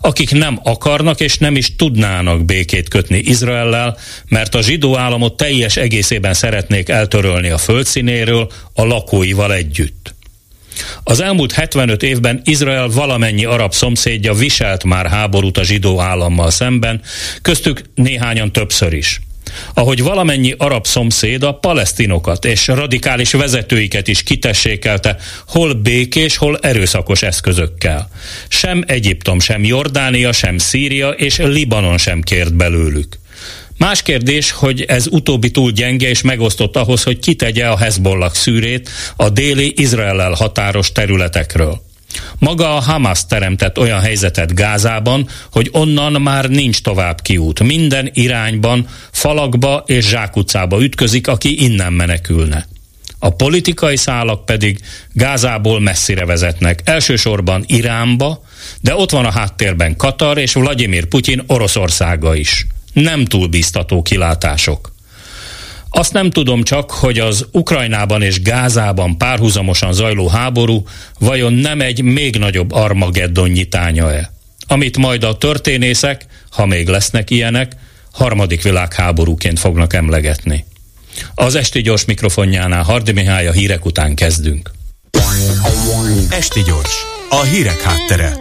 akik nem akarnak és nem is tudnának békét kötni Izraellel, mert a zsidó államot teljes egészében szeretnék eltörölni a földszínéről a lakóival együtt. Az elmúlt 75 évben Izrael valamennyi arab szomszédja viselt már háborút a zsidó állammal szemben, köztük néhányan többször is. Ahogy valamennyi arab szomszéd a palesztinokat és radikális vezetőiket is kitessékelte, hol békés, hol erőszakos eszközökkel. Sem Egyiptom, sem Jordánia, sem Szíria és Libanon sem kért belőlük. Más kérdés, hogy ez utóbbi túl gyenge és megosztott ahhoz, hogy kitegye a Hezbollah szűrét a déli Izraellel határos területekről. Maga a Hamas teremtett olyan helyzetet Gázában, hogy onnan már nincs tovább kiút. Minden irányban, falakba és zsákutcába ütközik, aki innen menekülne. A politikai szálak pedig Gázából messzire vezetnek, elsősorban Iránba, de ott van a háttérben Katar és Vladimir Putyin Oroszországa is. Nem túl biztató kilátások. Azt nem tudom csak, hogy az Ukrajnában és Gázában párhuzamosan zajló háború vajon nem egy még nagyobb Armageddon nyitánya-e, amit majd a történészek, ha még lesznek ilyenek, harmadik világháborúként fognak emlegetni. Az esti gyors mikrofonjánál Hardi Mihály a hírek után kezdünk. Esti gyors, a hírek háttere.